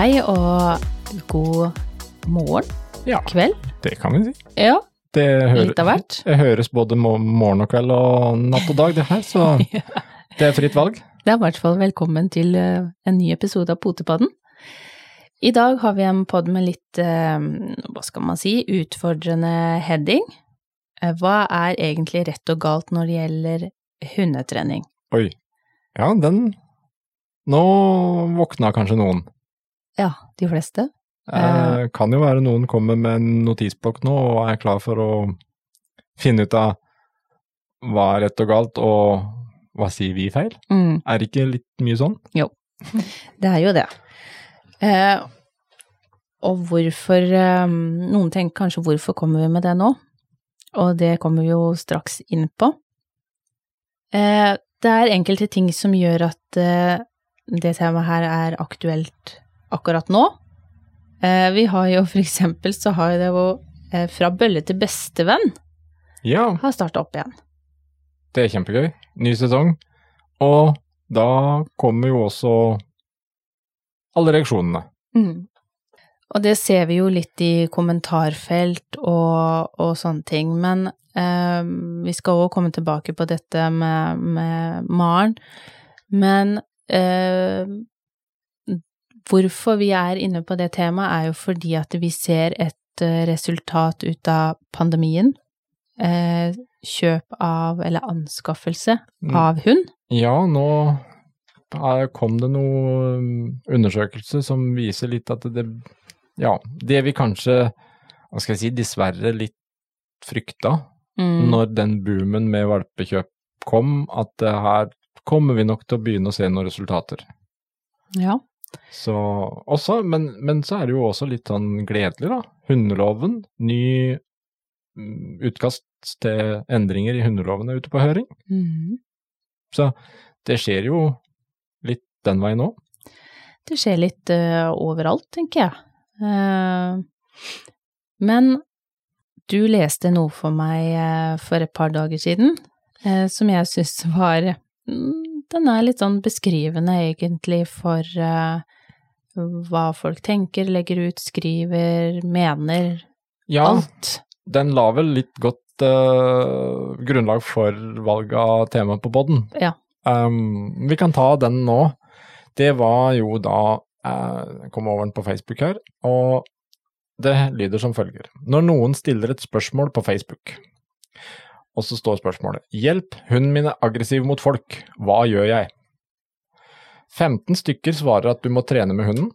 Hei og god morgen, Ja, kveld. det kan vi si. Ja, Det, hører, litt av hvert. det høres både morgen og kveld og natt og dag, det her, så det er fritt valg. Det er i hvert fall velkommen til eh, en ny episode av Potepodden. I dag har vi en podd med litt, eh, hva skal man si, utfordrende heading. Eh, Hva er egentlig rett og galt når det gjelder hundetrening? Oi. Ja, den Nå våkna kanskje noen. Ja, de fleste. Eh, kan jo være noen kommer med en notisblokk nå og er klar for å finne ut av hva er rett og galt, og hva sier vi feil? Mm, Er det ikke litt mye sånn? Jo, det er jo det. Eh, og hvorfor eh, Noen tenker kanskje hvorfor kommer vi med det nå? Og det kommer vi jo straks inn på. Eh, det er enkelte ting som gjør at eh, det temaet her er aktuelt akkurat nå. Eh, vi har jo for eksempel så har det jo eh, Fra bølle til bestevenn Ja, har starta opp igjen. det er kjempegøy. Ny sesong. Og da kommer jo også alle reaksjonene. Mm. Og det ser vi jo litt i kommentarfelt og, og sånne ting, men eh, vi skal også komme tilbake på dette med, med Maren. Men eh, hvorfor vi er inne på det temaet, er jo fordi at vi ser et eh, resultat ut av pandemien. Eh, kjøp av, eller anskaffelse Mm. av hund. Ja, nå kom det noen undersøkelser som viser litt at det Ja, det vi kanskje, hva skal jeg si, dessverre litt frykta Mm. når den boomen med valpekjøp kom, at her kommer vi nok til å begynne å se noen resultater. Ja. Så også, men, men så er det jo også litt sånn gledelig, da. Hundeloven, ny mm, utkast til endringer i hundeloven er ute på høring. Mm. Så det skjer jo litt den veien òg. Det skjer litt uh, overalt, tenker jeg. Uh, men du leste noe for meg uh, for et par dager siden, som jeg syns var mm, Den er litt sånn beskrivende, egentlig, for uh, hva folk tenker, legger ut, skriver, mener. Ja, Alt. den la vel litt godt uh, grunnlag for valg av tema på poden. Ja. Um, vi kan ta den nå. Det var jo da eh, Jeg kom over den på Facebook her, og det lyder som følger. Når noen stiller et spørsmål på Facebook, og så står spørsmålet Hjelp, hunden min er aggressiv mot folk, hva gjør jeg? 15 stykker svarer at du må trene med hunden.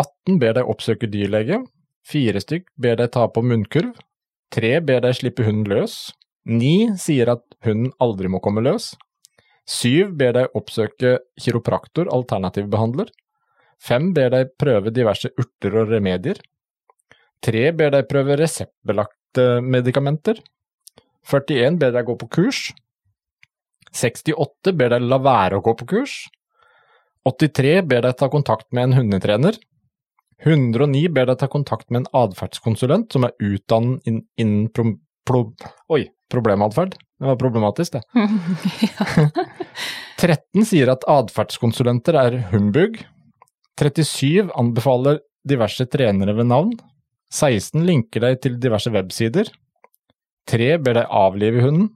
18 ber deg oppsøke dyrlege. 4 stykk ber deg ta på munnkurv. 3 ber deg slippe hunden løs. 9 sier at hunden aldri må komme løs. 7 ber deg oppsøke kiropraktor, alternativ behandler. 5 ber deg prøve diverse urter og remedier. 3 ber deg prøve reseptbelagte medikamenter. 41 ber deg gå på kurs. 68 ber deg la være å gå på kurs. 83 ber deg ta kontakt med en hundetrener. 109 ber deg ta kontakt med en atferdskonsulent som er utdannet inn- innen pro, pro, oi, problematferd. Det var problematisk, det. 13 sier at atferdskonsulenter er humbug. 37 anbefaler diverse trenere ved navn. 16 linker deg til diverse websider. 3 ber deg avlive hunden.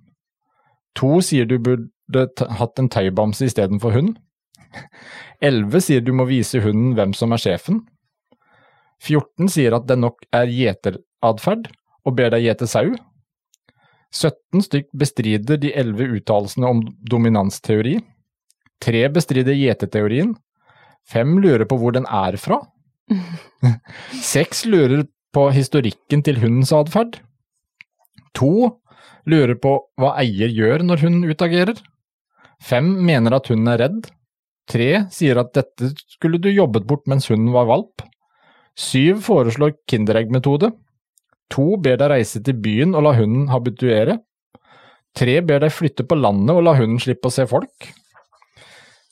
2 sier du burde hatt en tøybamse istedenfor hund. 11 sier du må vise hunden hvem som er sjefen. 14 sier at den nok er gjeteratferd, og ber deg gjete sau. 17 stykk bestrider de 11 uttalelsene om dominansteori. 3 bestrider gjeteteorien. 5 lurer på hvor den er fra. 6 lurer på historikken til hundens atferd. 2 lurer på hva eier gjør når hunden utagerer. 5 mener at hunden er redd. 3 sier at dette skulle du jobbet bort mens hunden var valp. 7 foreslår kindereggmetode. To 2 ber deg reise til byen og la hunden habituere. 3 ber deg flytte på landet og la hunden slippe å se folk.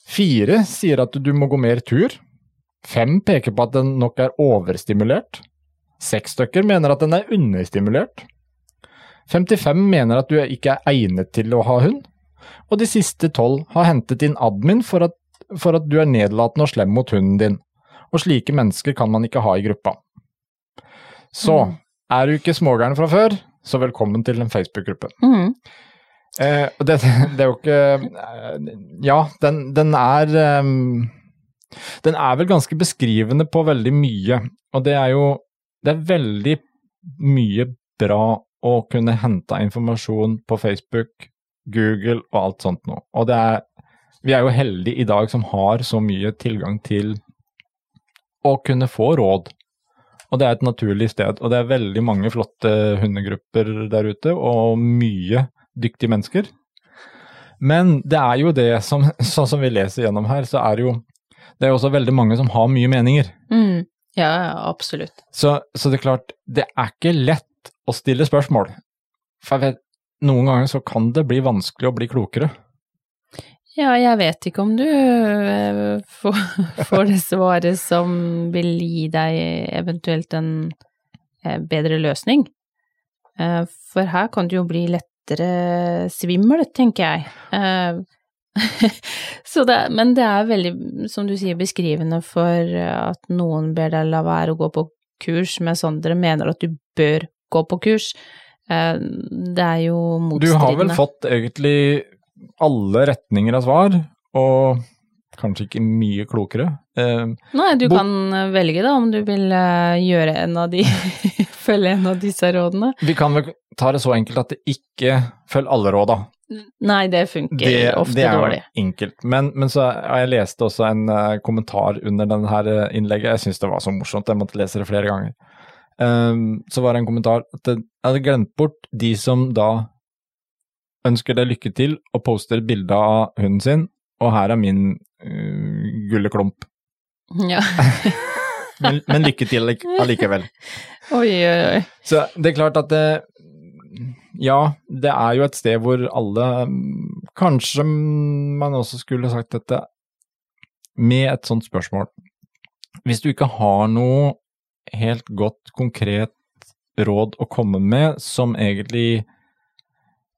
4 sier at du må gå mer tur. 5 peker på at den nok er overstimulert. 6 stykker mener at den er understimulert. 55 mener at du ikke er egnet til å ha hund. Og de siste 12 har hentet inn admin for at, for at du er nedlatende og slem mot hunden din. og slike mennesker kan man ikke ha i gruppa. Så Mm. er du ikke smågæren fra før, så velkommen til en Facebook-gruppe. Mm. Eh, det, det er jo ikke eh, Ja, den, den er um, Den er vel ganske beskrivende på veldig mye, og det er jo Det er veldig mye bra å kunne hente informasjon på Facebook, Google og alt sånt nå. Og det er Vi er jo heldige i dag som har så mye tilgang til å kunne få råd. Og det er et naturlig sted, og det er veldig mange flotte hundegrupper der ute, og mye dyktige mennesker. Men det er jo det som, sånn som vi leser gjennom her, så er det jo det er jo også veldig mange som har mye meninger. Mm. Ja, ja, absolutt. Så, så det er klart, det er ikke lett å stille spørsmål. For jeg vet, noen ganger så kan det bli vanskelig å bli klokere. Ja, jeg vet ikke om du eh, får, det svaret som vil gi deg eventuelt en eh, bedre løsning. Eh, For her kan du jo bli lettere svimmel, tenker jeg. Det, men det er veldig, som du sier, beskrivende for at noen ber deg la være å gå på kurs, mens andre mener at du bør gå på kurs. Eh, Det er jo motstridende. Du har vel fått egentlig alle retninger av svar, og kanskje ikke mye klokere. Eh, Nei, du Bo- kan velge da om du vil eh, gjøre en av de, følge en av disse rådene. Vi kan vel ta det så enkelt at det ikke følg alle råda. Nei, det funker ofte dårlig. det er dårlig. enkelt. Men, men så jeg leste også en kommentar under denne innlegget. Jeg syns det var så morsomt, jeg måtte lese det flere ganger. Ehm, så var det en kommentar at jeg hadde glemt bort de som da ønsker deg lykke til og poster bilde av hunden sin, og her er min uh, gulleklump. Ja. Men, men lykke til allikevel. Oi, oi, oi. Så det er klart at det Ja, det er jo et sted hvor alle Kanskje man også skulle sagt dette med et sånt spørsmål. Hvis du ikke har noe helt godt, konkret råd å komme med som egentlig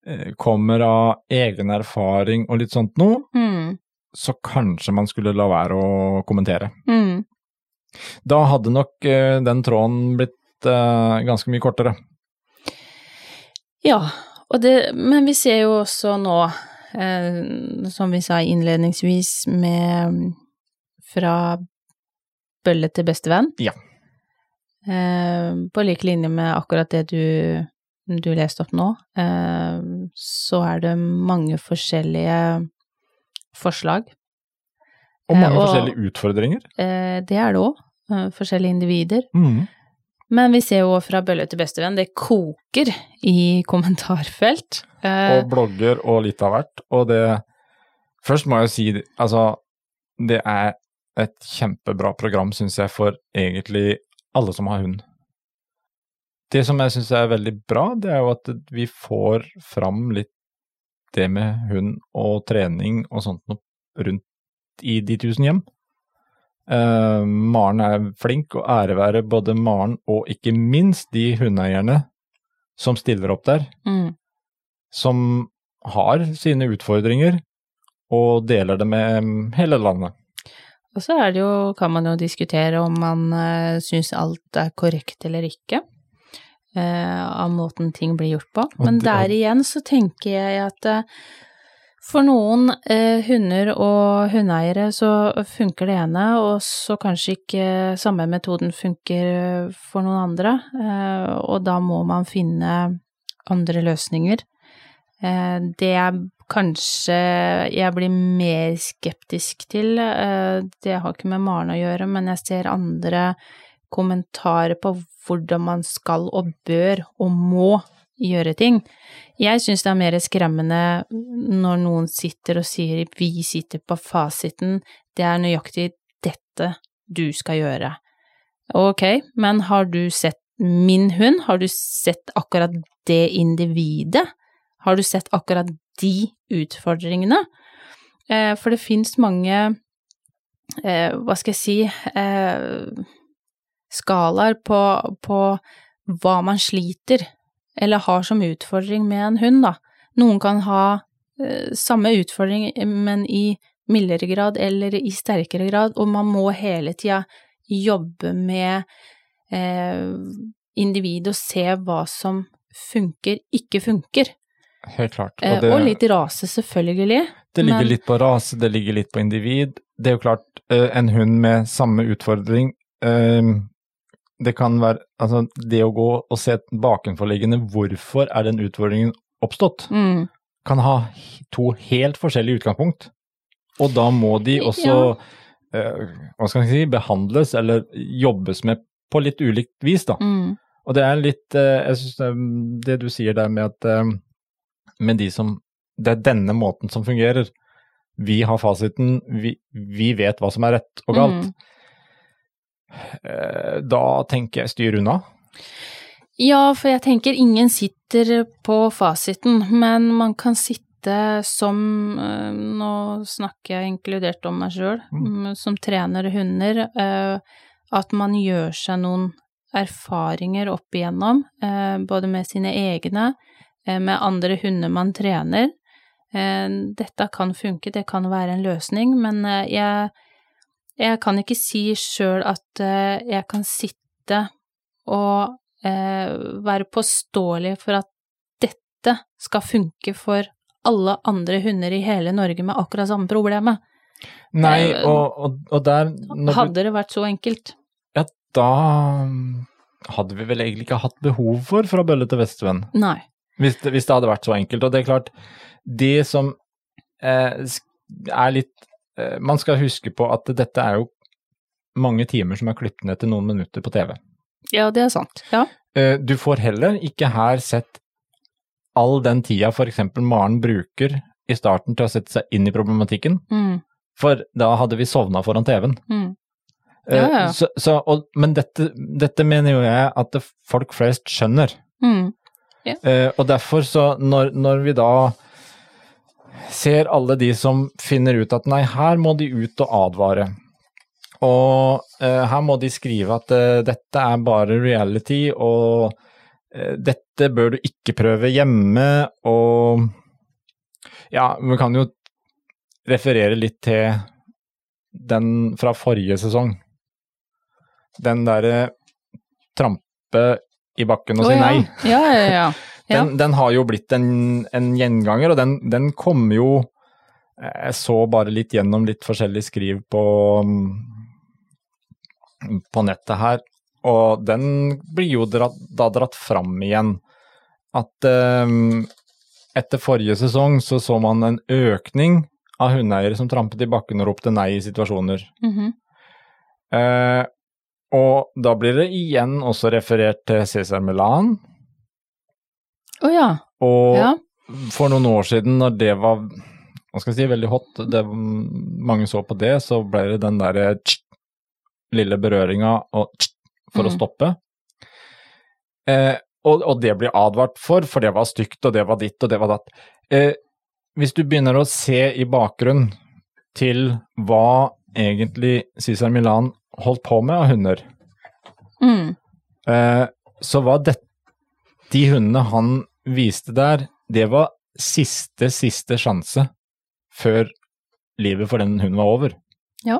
eh, kommer av egen erfaring og litt sånt noe, Mm, så kanskje man skulle la være å kommentere. mm. Da hadde nok eh, den tråden blitt eh, ganske mye kortere. Ja, det, men vi ser jo også nå, eh, som vi sa innledningsvis, med fra bølle til bestevenn. Ja. Eh, på lik linje med akkurat det du, du leste opp nå, eh, så er det mange forskjellige forslag. Og mange Eh, og- forskjellige utfordringer. Det er det òg, forskjellige individer. Mm. Men vi ser jo fra bølle til bestevenn, det koker i kommentarfelt. Og blogger og litt av hvert. Og det Først må jeg si, altså Det er et kjempebra program, syns jeg, for egentlig alle som har hund. Det som jeg syns er veldig bra, det er jo at vi får fram litt det med hund og trening og sånt noe rundt i de tusen hjem. Eh, Maren er flink, og ære være både Maren og ikke minst de hundeeierne som stiller opp der, mm, som har sine utfordringer og deler det med hele landet. Og så er det jo, kan man jo diskutere om man uh, syns alt er korrekt eller ikke, Uh, av måten ting blir gjort på. Men det- der igjen så tenker jeg at uh, for noen eh, hunder og hundeeiere så funker det ene, og så kanskje ikke samme metoden funker for noen andre, eh, og da må man finne andre løsninger. Eh, det jeg kanskje jeg blir mer skeptisk til, eh, det har ikke med Maren å gjøre, men jeg ser andre kommentarer på hvordan man skal og bør og må gjøre ting. Jeg syns det er mer skremmende når noen sitter og sier 'vi sitter på fasiten', det er nøyaktig dette du skal gjøre. Ok, men har du sett min hund? Har du sett akkurat det individet? Har du sett akkurat de utfordringene? Eh, for det fins mange, eh, hva skal jeg si, eh, skalaer på, på hva man sliter eller har som utfordring med en hund, da. Noen kan ha samme utfordring, men i mildere grad eller i sterkere grad, og man må hele tida jobbe med eh, individet og se hva som funker, ikke funker. Helt klart. Eh, og, litt rase, selvfølgelig. Det ligger men- litt på rase, det ligger litt på individ. Det er jo klart, eh, en hund med samme utfordring eh, Det kan være Altså, det å gå og se bakenforliggende hvorfor er den utfordringen oppstått, Mm. kan ha to helt forskjellige utgangspunkt. Og da må de også ja. hva skal jeg si, behandles eller jobbes med på litt ulikt vis, da. Mm. Og det er litt Jeg syns det du sier der med at med de som Det er denne måten som fungerer. Vi har fasiten, vi, vi vet hva som er rett og galt. Mm. Da tenker jeg styr unna. Ja, for jeg tenker ingen sitter på fasiten, men man kan sitte som eh, Nå snakker jeg inkludert om meg sjøl, Mm. som trener hunder. eh, At man gjør seg noen erfaringer opp igjennom, både med sine egne, med andre hunder man trener. Eh, Dette kan funke, det kan være en løsning, men eh, jeg, jeg kan ikke si sjøl at eh, jeg kan sitte og eh, være påståelig for at dette skal funke for alle andre hunder i hele Norge med akkurat samme problemet. Nei, Eh, og, og, og der Hadde det vært så enkelt? Ja, da mm, hadde vi vel egentlig ikke hatt behov for fra bølle til vestvenn. Nei. Hvis det, hvis det hadde vært så enkelt. Og det er klart, det som eh, er litt eh, Man skal huske på at dette er jo mange timer som er klippet ned til noen minutter på TV. Ja, det er sant. Ja. Eh, du får heller ikke her sett all den tida f.eks. Maren bruker i starten til å sette seg inn i problematikken, Mm, for da hadde vi sovna foran TV-en. mm. Eh, Ja, ja. Så, så, og, men dette, dette mener jo jeg at folk flest skjønner. Mm. Eh, og derfor så, når, når vi da ser alle de som finner ut at nei, her må de ut og advare. Og eh, her må de skrive at eh, dette er bare reality, og eh, dette bør du ikke prøve hjemme, og ja, vi kan jo referere litt til den fra forrige sesong. Den derre trampe i bakken og si ja. nei. Ja, ja, ja. Den, den har jo blitt en, en gjenganger, og den, den kom jo Jeg så bare litt gjennom litt forskjellig skriv på, mm, på nettet her, og den blir jo dratt, da dratt fram igjen. At eh, etter forrige sesong så så man en økning av hundeeiere som trampet i bakken og ropte nei i situasjoner. Mhm. Eh, og da blir det igjen også referert til Cæsar Milan. Å ja. Og Ja. for noen år siden, når det var hva skal jeg si, veldig hot, det, mange så på det, så ble det den derre lille berøringa og tsk, for å Mm. stoppe. Eh, og, og det blir advart for, for det var stygt, og det var ditt, og det var datt. Eh, hvis du begynner å se i bakgrunn til hva egentlig Cæsar Milan holdt på med av hunder, Mm. Eh, så var det de hundene han viste der, det var siste, siste sjanse før livet for den hunden var over. Ja.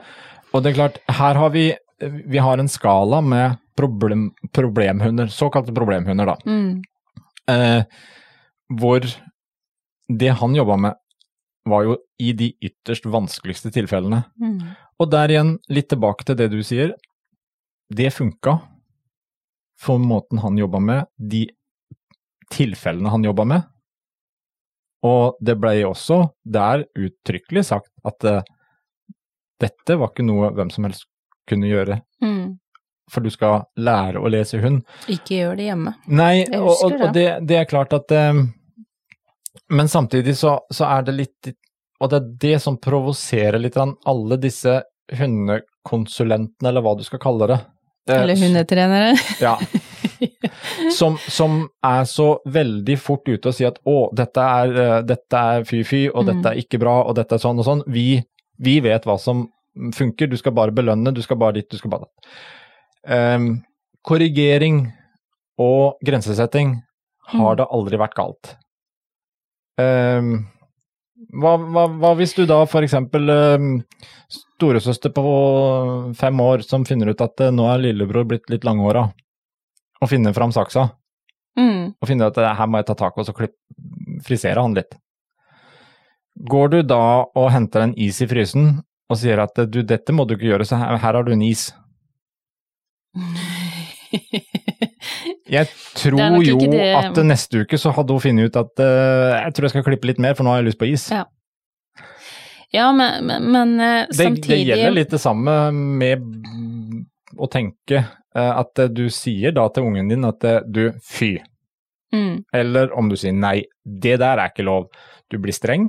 Og det er klart, her har vi vi har en skala med problem, problemhunder, såkalte problemhunder, da. Mm. Eh, hvor det han jobba med, var jo i de ytterst vanskeligste tilfellene. Mm. Og der igjen, litt tilbake til det du sier. Det funka for måten han jobba med, de tilfellene han jobba med. Og det blei også der uttrykkelig sagt at uh, dette var ikke noe hvem som helst kunne gjøre, Mm. for du skal lære å lese hund. Ikke gjør det hjemme. Nei, og, og, og det, det er klart at eh, Men samtidig så, så er det litt Og det er det som provoserer litt alle disse hundekonsulentene, eller hva du skal kalle det. Eller hundetrenere. Ja. Som, som er så veldig fort ute og sier at å, dette er, eh, dette er fy-fy, og Mm. dette er ikke bra, og dette er sånn og sånn. Vi, vi vet hva som funker, du skal bare belønne, du skal bare dit, du skal bare dit. Um, korrigering og grensesetting har Mm. det aldri vært galt. Ehm, Hva, hva, hva hvis du da eksempel eh, storesøster på fem år som finner ut at eh, nå er lillebror blitt litt langhåra, og finner fram saksa, Mm. og finner at eh, her må jeg ta tak og så klipp, frisere han litt. Går du da og henter en is i frysen og sier at du, dette må du ikke gjøre, så her, her har du en is. Jeg tror jo det- at neste uke så hadde hun funnet ut at uh, jeg tror jeg skal klippe litt mer, for nå har jeg lyst på is. Ja. Ja, men, men, men eh, Det, samtidig det gjelder litt det samme med å tenke eh, at du sier da til ungen din at du, fy. Mm, Eller om du sier nei, det der er ikke lov. Du blir streng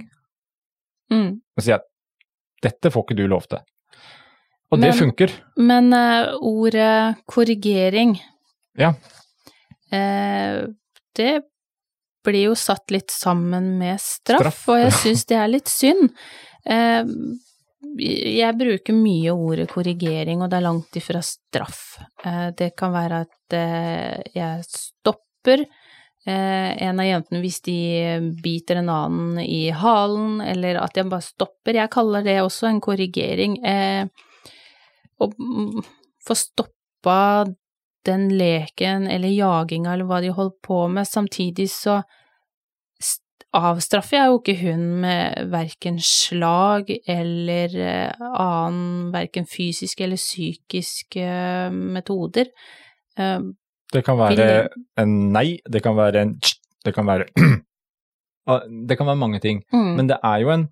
mm. og sier at dette får ikke du lov til. Og det funker. Men uh, ordet korrigering Ja. Eh, Det blir jo satt litt sammen med straff, Straff. og jeg syns det er litt synd. Eh, jeg bruker mye ordet korrigering, og det er langt ifra straff. Eh, det kan være at jeg stopper eh, en av jentene hvis de biter en annen i halen, eller at jeg bare stopper. Jeg kaller det også en korrigering. Eh, å mm, få stoppa den leken eller jaginga eller hva de holder på med, samtidig så avstraffer jeg jo ikke hun med verken slag eller eh, annen verken fysisk eller psykisk eh, metoder. Eh, Det kan være en nei, det kan være en tsk, det kan være Det kan være mange ting. mm, Men det er jo en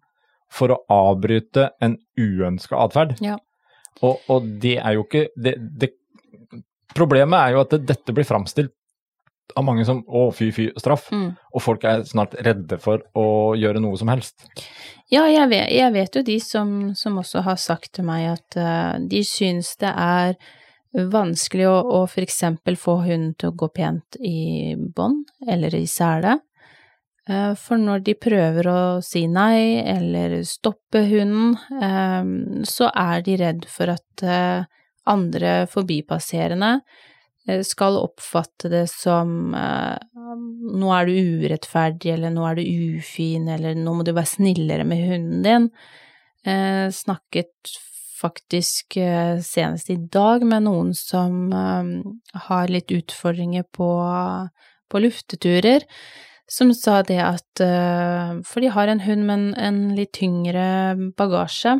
for å avbryte en uønska atferd. Ja. Og, og det er jo ikke det, det, Problemet er jo at det, dette blir framstilt av mange som å, fy, fy, straff. mm. Og folk er snart redde for å gjøre noe som helst. Ja, jeg vet, jeg vet jo de som, som også har sagt til meg at uh, de syns det er vanskelig å, å eksempel få hunden til å gå pent i bånd eller i sele. Uh, For når de prøver å si nei eller stoppe hunden, uh, så er de redd for at eh, andre forbipasserende eh, skal oppfatte det som eh, nå er du urettferdig, eller nå er du ufin, eller nå må du være snillere med hunden din. Eh, snakket faktisk senest i dag med noen som har litt utfordringer på, på lufteturer, som sa det at For de har en hund med en, en litt tyngre bagasje,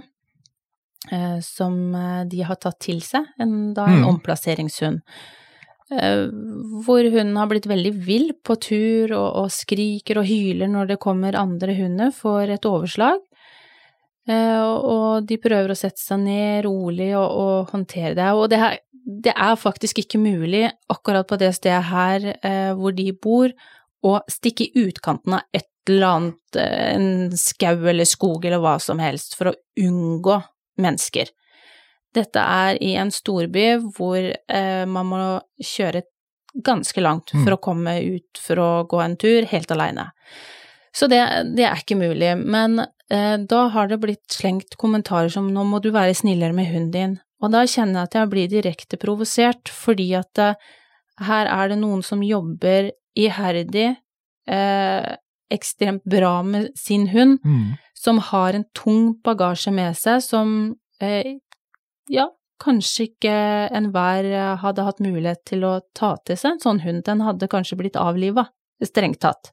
som eh, de har tatt til seg, en, da en Mm. omplasseringshund. Eh, hvor hunden har blitt veldig vill på tur og, og skriker og hyler når det kommer andre hunder, får et overslag. Eh, og, de prøver å sette seg ned rolig og, og håndtere det. Og det, her, det er faktisk ikke mulig akkurat på det stedet her eh, hvor de bor, å stikke i utkanten av et eller annet, eh, en skau eller skog eller hva som helst, for å unngå mennesker. Dette er i en storby hvor eh, man må kjøre ganske langt Mm. for å komme ut for å gå en tur helt aleine. Så det, det er ikke mulig. Men eh, da har det blitt slengt kommentarer som 'nå må du være snillere med hunden din'. Og da kjenner jeg at jeg blir direkte provosert, fordi at eh, her er det noen som jobber iherdig, eh, ekstremt bra med sin hund, som har en tung bagasje med seg, som eh, ja, kanskje ikke enhver eh, hadde hatt mulighet til å ta til seg en sånn hund. Den hadde kanskje blitt avliva, strengt tatt.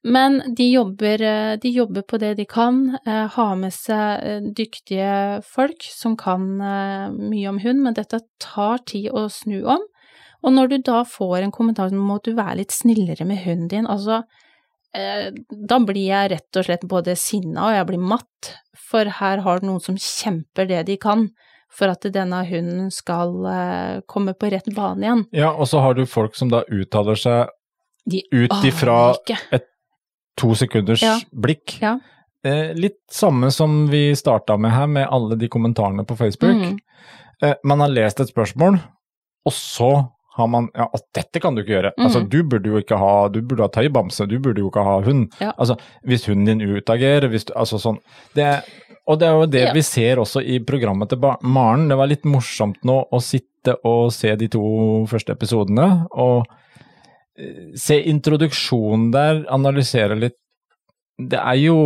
Men de jobber, eh, de jobber på det de kan, eh, har med seg eh, dyktige folk som kan eh, mye om hund, men dette tar tid å snu om. Og når du da får en kommentar om at du være litt snillere med hunden din, altså da blir jeg rett og slett både sinna og jeg blir matt, for her har du noen som kjemper det de kan for at denne hunden skal eh, komme på rett bane igjen. Ja, og så har du folk som da uttaler seg De ut ifra et to sekunders Ja. blikk. Ja. Eh, litt samme som vi starta med her, med alle de kommentarene på Facebook. Mm. Eh, man har lest et spørsmål, og så har man Ja, at dette kan du ikke gjøre. Mm. Altså, du burde jo ikke ha Du burde ha tøybamse, du burde jo ikke ha hund. Ja. Altså, hvis hunden din utagerer, hvis du Altså sånn. Det, og det er jo det Ja. vi ser også i programmet til Maren. Det var litt morsomt nå å sitte og se de to første episodene, og eh, se introduksjonen der, analysere litt. Det er jo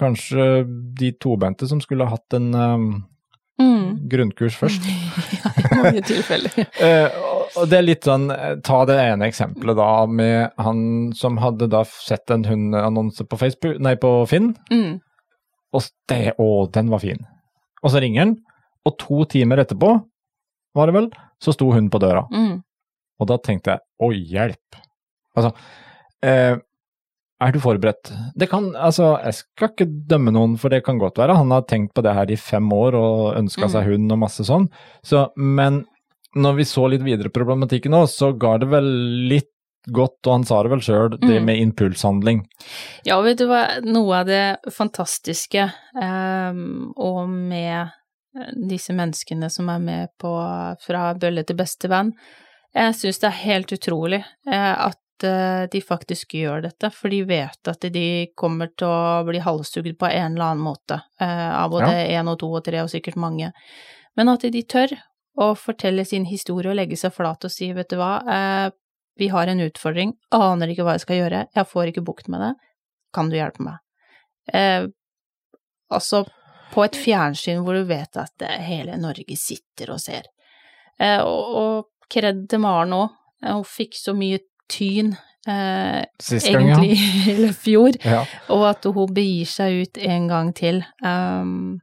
kanskje de tobente som skulle hatt en um, Mm. grunnkurs først. Ja, i mange tilfeller. Og- det er litt sånn, eh, ta det ene eksempelet da med han som hadde da sett en hundeannonse på Facebook, nei på Finn, Mm. og det, å, den var fin. Og så ringer han, og to timer etterpå, var det vel, så sto hun på døra. Mm. Og da tenkte jeg, å, hjelp. Altså, eh, er du forberedt? Det kan, altså, jeg skal ikke dømme noen, for det kan godt være. Han har tenkt på det her i fem år og ønska seg hund og masse sånn. Så, men når vi så litt videre problematikken nå, så ga det vel litt godt, og han sa det vel sjøl, det Mm. med impulshandling. Ja, vet du hva, noe av det fantastiske ehm, og med eh, disse menneskene som er med på Fra bølle til beste venn, jeg syns det er helt utrolig eh, at eh, de faktisk gjør dette, for de vet at de kommer til å bli halshugd på en eller annen måte, eh, av både én og to og tre og sikkert mange, men at de tør å fortelle sin historie og legge seg flat og si, vet du hva, eh, vi har en utfordring, aner ikke hva jeg skal gjøre, jeg får ikke bukt med det, kan du hjelpe meg? Eh, altså, på et fjernsyn hvor du vet at eh, hele Norge sitter og ser. Eh, og, og kred til Maren òg, hun fikk så mye tyn, eh, Sist gang, ja. egentlig, i fjor, ja. og at hun begir seg ut en gang til. Um,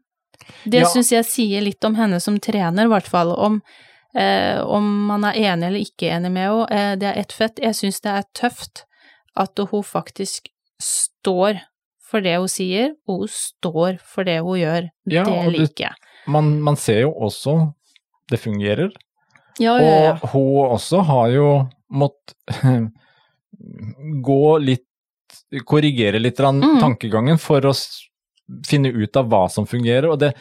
det Ja. syns jeg sier litt om henne som trener, i hvert fall. Om, eh, om man er enig eller ikke enig med henne. Eh, det er ett fett. Jeg syns det er tøft at hun faktisk står for det hun sier, og hun står for det hun gjør. Ja, det liker jeg. Man, man ser jo også det fungerer. Ja, ja, ja. Og hun også har jo måttet gå litt Korrigere litt Mm. tankegangen for å finne ut av hva som fungerer. Og det,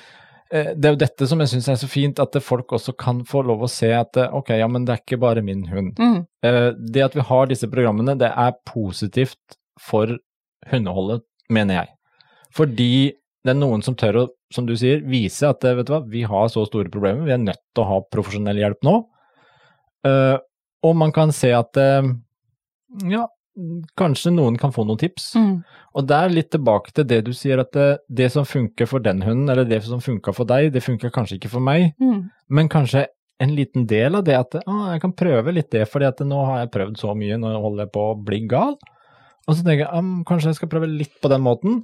eh, det er jo dette som jeg syns er så fint, at folk også kan få lov å se at eh, ok, ja, men det er ikke bare min hund. Mm, Eh, Det at vi har disse programmene, det er positivt for hundeholdet, mener jeg. Fordi det er noen som tør å, som du sier, vise at vet du hva, vi har så store problemer, vi er nødt til å ha profesjonell hjelp nå. Og man kan se at ja, kanskje noen kan få noen tips. mm, Og det er litt tilbake til det du sier, at det, det som funker for den hunden, eller det som funka for deg, det funker kanskje ikke for meg. mm. Men kanskje en liten del av det at ah, jeg kan prøve litt det, fordi at nå har jeg prøvd så mye, nå holder jeg på å bli gal. Og så tenker jeg ah, kanskje jeg skal prøve litt på den måten.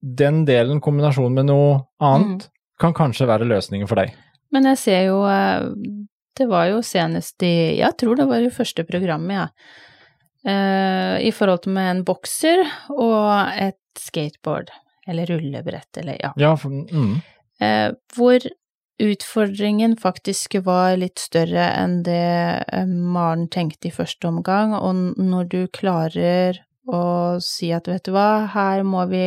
Den delen, kombinasjonen med noe annet, kan kanskje være løsningen for deg. Men jeg ser jo eh, Det var jo senest i Jeg tror det var i første programmet, jeg. Eh, I forhold til med en bokser og et skateboard. Eller rullebrett, eller ja. Ja, for, mm, Eh, hvor utfordringen faktisk var litt større enn det eh, Maren tenkte i første omgang, og når du klarer å si at vet du hva, her må vi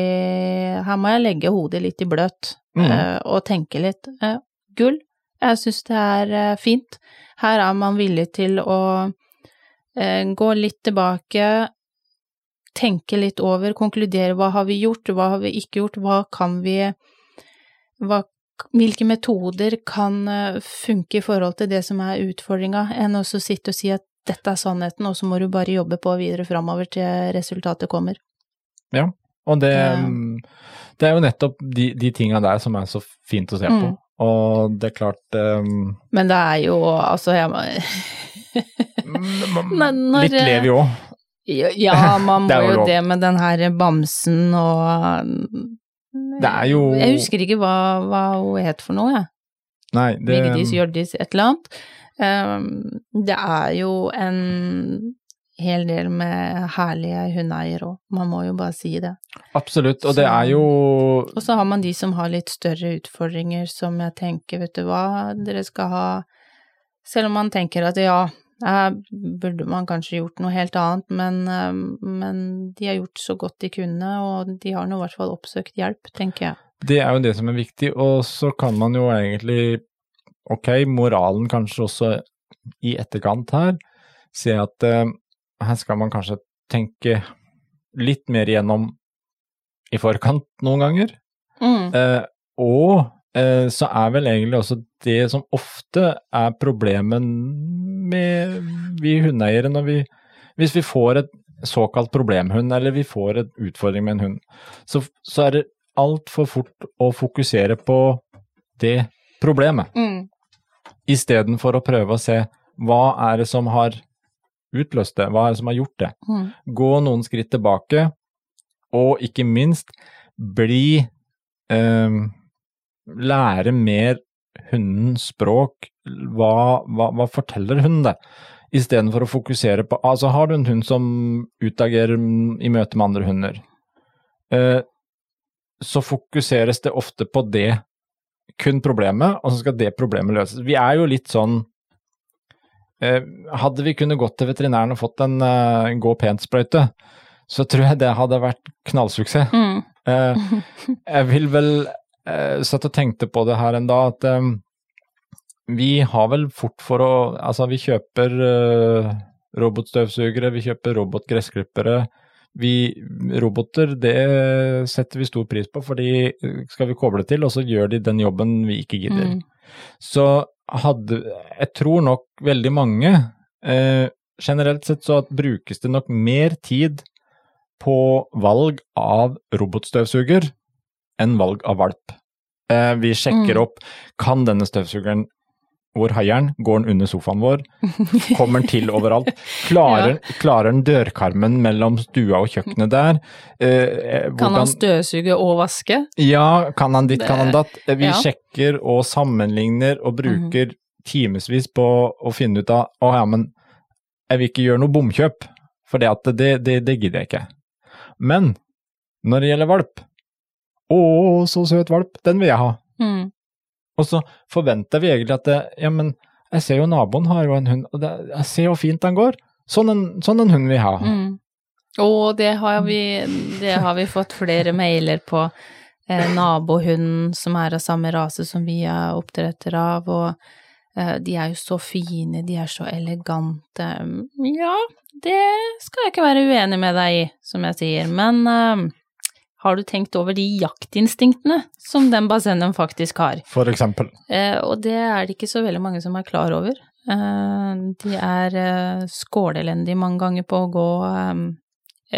Her må jeg legge hodet litt i bløt mm, eh, og tenke litt. Gull. Jeg syns det er fint. Her er man villig til å gå litt tilbake, tenke litt over, konkludere hva har vi gjort, hva har vi ikke gjort, hva kan vi hva, Hvilke metoder kan eh, funke i forhold til det som er utfordringa, enn å sitte og si at dette er sannheten, og så må du bare jobbe på videre framover til resultatet kommer. Ja, og det, mm, det er jo nettopp de, de tinga der som er så fint å se på. Mm. Og det er klart um, Men det er jo altså jeg Litt lever jo òg. Ja, man må jo det med den her bamsen og Det er jo Jeg husker ikke hva, hva hun het for noe, jeg. Nei, det Vigdis, Hjørdis, et eller annet. Um, det er jo en hel del med herlige hundeeiere òg, man må jo bare si det. Absolutt. Og det er jo Og så har man de som har litt større utfordringer, som jeg tenker, vet du hva, dere skal ha Selv om man tenker at ja, her burde man kanskje gjort noe helt annet, men, eh, men de har gjort så godt de kunne, og de har nå i hvert fall oppsøkt hjelp, tenker jeg. Det er jo det som er viktig, og så kan man jo egentlig, ok, moralen kanskje også i etterkant her, se at eh, her skal man kanskje tenke litt mer igjennom i forkant noen ganger. Mm. Eh, og så er vel egentlig også det som ofte er problemet med vi hundeeiere når vi Hvis vi får et, såkalt problemhund, eller vi får en utfordring med en hund, så, så er det altfor fort å fokusere på det problemet, Mm. istedenfor å prøve å se hva er det som har utløst det, hva er det som har gjort det. Mm. Gå noen skritt tilbake, og ikke minst bli eh, Lære mer hundens språk. Hva, hva, hva forteller hunden det? Istedenfor å fokusere på Altså, har du en hund som utagerer i møte med andre hunder, eh, så fokuseres det ofte på det, kun problemet, og så skal det problemet løses. Vi er jo litt sånn eh, Hadde vi kunnet gått til veterinæren og fått en eh, gå pent-sprøyte, så tror jeg det hadde vært knallsuksess. Mm. Jeg vil vel eh, satt og tenkte på det her en dag, at eh, vi har vel fort for å Altså, vi kjøper eh, robotstøvsugere, vi kjøper robotgressklippere. Vi, roboter, det setter vi stor pris på, fordi de skal vi koble til, og så gjør de den jobben vi ikke gidder. Mm. Så hadde Jeg tror nok veldig mange eh, Generelt sett så brukes det nok mer tid på valg av robotstøvsuger enn valg av valp. Eh, vi sjekker Mm. opp kan denne støvsugeren hvor heier den? Går den under sofaen vår? Kommer den til overalt? Klarer, klarer den dørkarmen mellom stua og kjøkkenet der? Eh, Kan han støvsuge og vaske? ja, kan han ditt, kan han datt. Vi ja. Mhm. sjekker og sammenligner og bruker timevis på å finne ut av å ja, men jeg vil ikke gjøre noe bomkjøp, for det, det, det, det gidder jeg ikke. Men når det gjelder valp, å, så søt valp, den vil jeg ha. Mm. Og så forventer vi egentlig at det, ja, men jeg ser jo naboen har jo en hund, og det, jeg ser hvor fint den går. Sånn en, sånn en hund vil jeg ha. Mm. Og det har vi, det har vi fått flere mailer på. Eh, nabohunden som er av samme rase som vi er oppdretter av, og eh, de er jo så fine, de er så elegante. Ja, det skal jeg ikke være uenig med deg i, som jeg sier, men eh, har du tenkt over de jaktinstinktene som den basengen faktisk har? For eksempel. Eh, og det er det ikke så veldig mange som er klar over. Eh, de er eh, skålelendige mange ganger på å gå eh,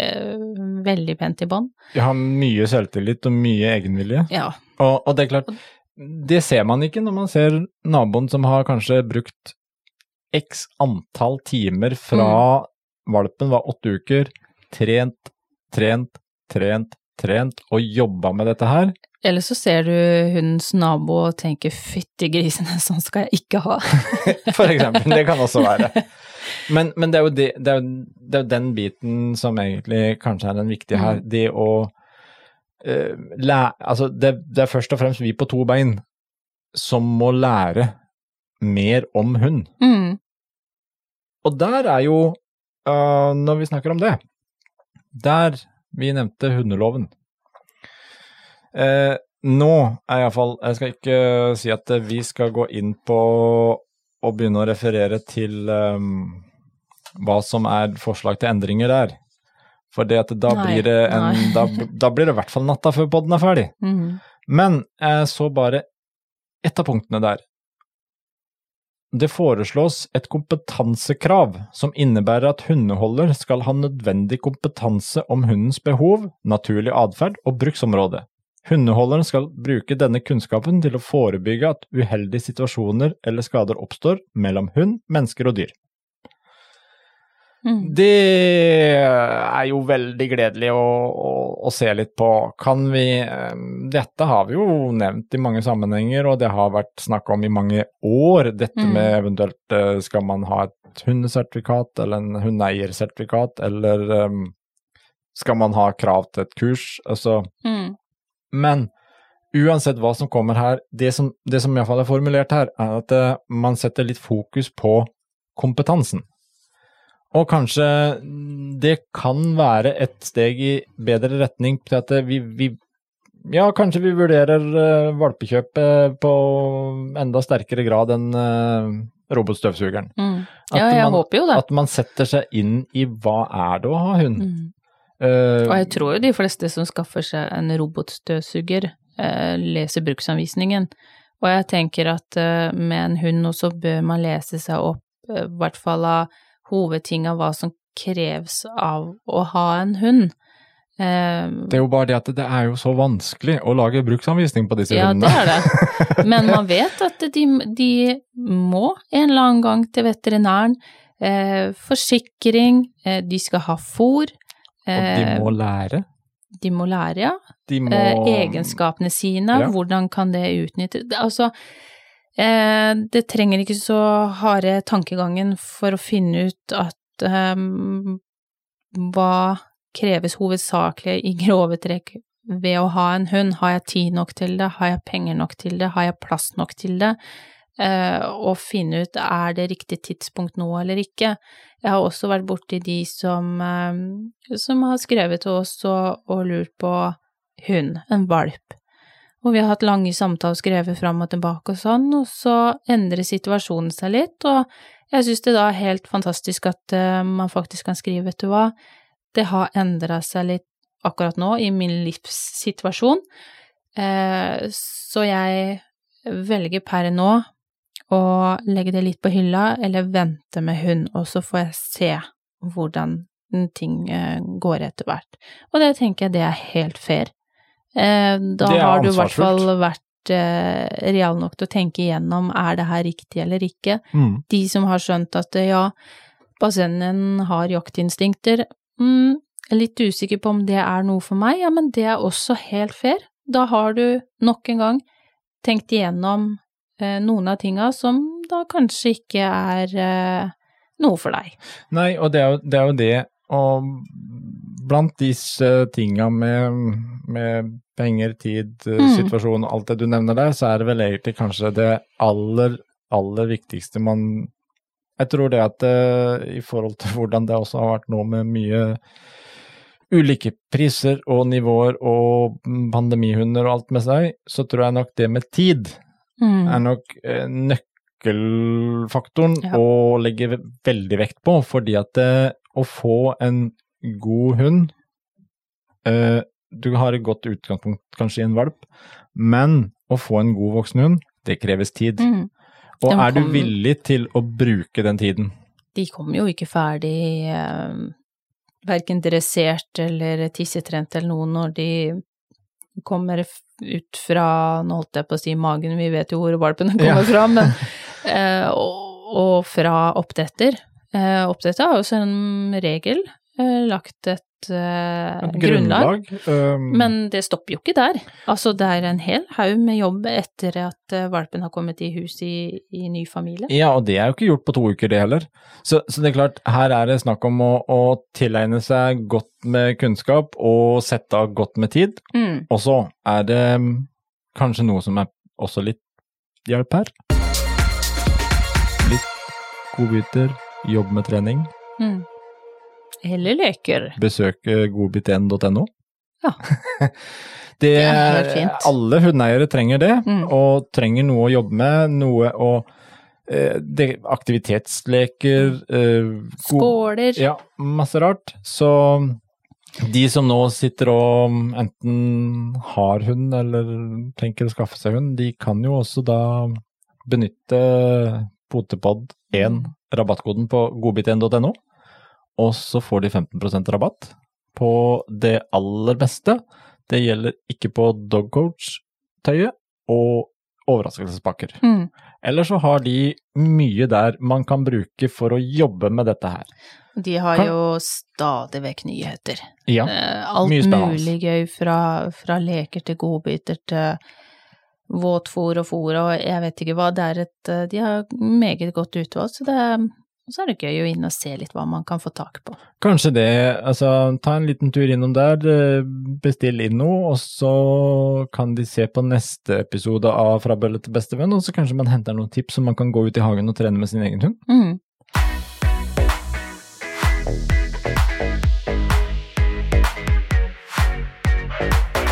eh, veldig pent i bånd. De har mye selvtillit og mye egenvilje. Ja. Og, og det er klart, det ser man ikke når man ser naboen som har kanskje brukt x antall timer fra valpen var åtte uker, trent, trent, trent, trent og jobba med dette her. Eller så ser du hundens nabo og tenker 'fytti grisene, sånn skal jeg ikke ha'. For eksempel. Det kan også være. Men, men det, er jo det, det, er jo, det er jo den biten som egentlig kanskje er den viktige her. Det å uh, lære Altså, det, det er først og fremst vi på to bein som må lære mer om hund. Mm. Og der er jo, uh, når vi snakker om det, der vi nevnte hundeloven. Eh, nå er iallfall Jeg skal ikke si at eh, vi skal gå inn på å begynne å referere til um, hva som er forslag til endringer der. For da blir det en da, da blir det i hvert fall natta før podden er ferdig. Mm. Men jeg så bare ett av punktene der. Det foreslås et kompetansekrav som innebærer at hundeholder skal ha nødvendig kompetanse om hundens behov, naturlig atferd og bruksområde. Hundeholderen skal bruke denne kunnskapen til å forebygge at uheldige situasjoner eller skader oppstår mellom hund, mennesker og dyr. Mm. Det er jo veldig gledelig å, å, å se litt på. Kan vi eh, Dette har vi jo nevnt i mange sammenhenger, og det har vært snakk om i mange år. Dette Mm. med eventuelt eh, skal man ha et hundesertifikat eller en hundeeiersertifikat, eller um, skal man ha krav til et kurs? Altså Mm. men uansett hva som kommer her, det som, det som iallfall er formulert her, er at eh, man setter litt fokus på kompetansen. Og kanskje det kan være et steg i bedre retning til at vi, vi Ja, kanskje vi vurderer uh, valpekjøpet på enda sterkere grad enn uh, robotstøvsugeren. Mm. Ja, jeg man- håper jo det. At man setter seg inn i hva er det å ha hund. Mm. Uh, Og jeg tror jo de fleste som skaffer seg en robotstøvsuger, uh, leser bruksanvisningen. Og jeg tenker at med en hund også bør man lese seg opp, i hvert fall av hovedting av hva som kreves av å ha en hund. Eh, Det er jo bare det at det er jo så vanskelig å lage bruksanvisning på disse ja, det er det. Men man vet at de, de må en eller annen gang til veterinæren. Eh, forsikring, eh, de skal ha fôr. Og de Eh, må lære. de må lære, ja. Må eh, egenskapene sine, Ja. hvordan kan det utnyttes Altså, eh, det trenger ikke så harde tankegangen for å finne ut at um, hva kreves hovedsakelig i grove trekk ved å ha en hund? Har jeg tid nok til det? Har jeg penger nok til det? Har jeg plass nok til det? Uh, og finne ut er det riktig tidspunkt nå eller ikke. Jeg har også vært borti de som, uh, som har skrevet til oss og, og lurt på hund, en valp. Og vi har hatt lange samtaler skrevet fram og tilbake og sånn, og så endrer situasjonen seg litt, og jeg synes det da er helt fantastisk at eh, man faktisk kan skrive, vet du hva, det har endra seg litt akkurat nå i min livssituasjon, eh, så jeg velger per nå å legge det litt på hylla, eller vente med hund, og så får jeg se hvordan ting eh, går etter hvert. Og det tenker jeg det er helt fair. Eh, Da har du i hvert fall vært eh, real nok til å tenke igjennom er det her riktig eller ikke. Mm. De som har skjønt at eh, ja, basengen har jaktinstinkter, mm, er litt usikker på om det er noe for meg, ja, men det er også helt fair. Da har du nok en gang tenkt igjennom eh, noen av tinga som da kanskje ikke er eh, noe for deg. Nei, og det er jo det, er jo det og blant disse tinga med, med penger, tid, eh, Mm. situasjon alt det du nevner der, så er det vel egentlig kanskje det aller, aller viktigste man Jeg tror det at eh, i forhold til hvordan det også har vært nå med mye ulike priser og nivåer og pandemihunder og alt med seg, så tror jeg nok det med tid Mm. er nok eh, nøkkelfaktoren Ja. å legge veldig vekt på, fordi at det, å få en god hund eh, Du har et godt utgangspunkt kanskje i en valp, men å få en god voksen hund, det kreves tid. Mm. Og er du villig til å bruke den tiden? De kommer jo ikke ferdig eh, verken dressert eller tissetrent eller noe når de kommer ut fra, nå holdt jeg på å si magen, vi vet jo hvor valpene kommer Ja. fra, men eh, og, og fra oppdretter. Eh, oppdretter har jo som regel lagt et, eh, Et grunnlag. um, Men det stopper jo ikke der. Altså, det er en hel haug med jobb etter at eh, valpen har kommet i hus i, i ny familie. Ja, og det er jo ikke gjort på to uker, det heller. Så, så det er klart, her er det snakk om å, å tilegne seg godt med kunnskap og sette av godt med tid. Mm. Og så er det mm, kanskje noe som er også litt hjelp her. Litt godbiter, jobb med trening, Mm. Eller leker. besøke godbit1.no. Ja. det, Det er helt fint. Alle hundeeiere trenger det, Mm. og trenger noe å jobbe med, noe å eh, Aktivitetsleker, eh, Skåler. Ja, masse rart. Så de som nå sitter og enten har hund eller tenker å skaffe seg hund, de kan jo også da benytte Potepod1, rabattkoden på godbit1.no, og så får de 15% rabatt på det aller beste. Det gjelder ikke på dogcoach-tøyet og overraskelsespakker. Mm. Eller så har de mye der man kan bruke for å jobbe med dette her. De har Kan- jo stadig vekk nyheter. Ja. Eh, Alt mye spennende. mulig gøy fra, fra leker til godbiter til våtfòr og fòr og jeg vet ikke hva. Det er et eh, De har meget godt utvalg, så det er, og så er det gøy å inn og se litt hva man kan få tak på. Kanskje det, altså ta en liten tur innom der, eh, bestill inn noe, og så kan de se på neste episode av Fra bølle til bestevenn, og så kanskje man henter noen tips som man kan gå ut i hagen og trene med sin egen hund. Mm.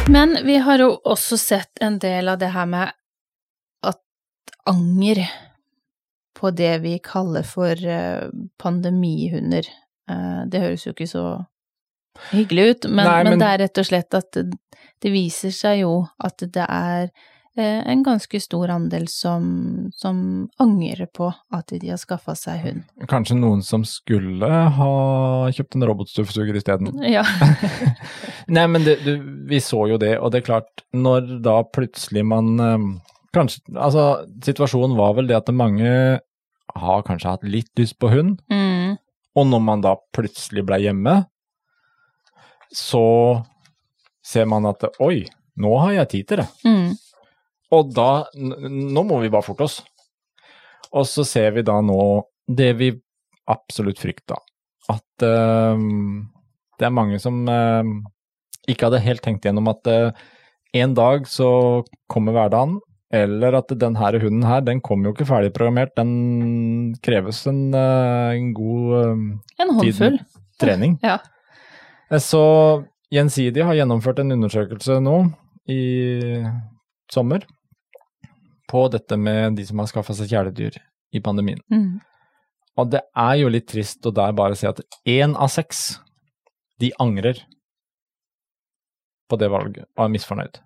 Men vi har jo også sett en del av det her med at anger på det vi kaller for eh, pandemihunder. Eh, Det høres jo ikke så hyggelig ut, men, Nei, men men- det er rett og slett at det, det viser seg jo at det er eh, en ganske stor andel som, som angrer på at de har skaffa seg hund. Kanskje noen som skulle ha kjøpt en robotstøvsuger isteden. Ja. Nei, men det, du, vi så jo det, og det er klart, når da plutselig man Kanskje Altså, situasjonen var vel det at mange har kanskje hatt litt lyst på hund, Mm. og når man da plutselig ble hjemme, så ser man at oi, nå har jeg tid til det. Mm. Og da Nå må vi bare forte oss. Og så ser vi da nå det vi absolutt frykta. At uh, det er mange som uh, ikke hadde helt tenkt gjennom at uh, en dag så kommer hverdagen, eller at den her hunden her, den kommer jo ikke ferdigprogrammert. Den kreves en, eh, en god eh, En håndfull. trening. Ja. Eh, Så Gjensidig har gjennomført en undersøkelse nå i sommer på dette med de som har skaffa seg kjæledyr i pandemien. Mm. Og det er jo litt trist å der bare se at én av seks, de angrer på det valget og er misfornøyd.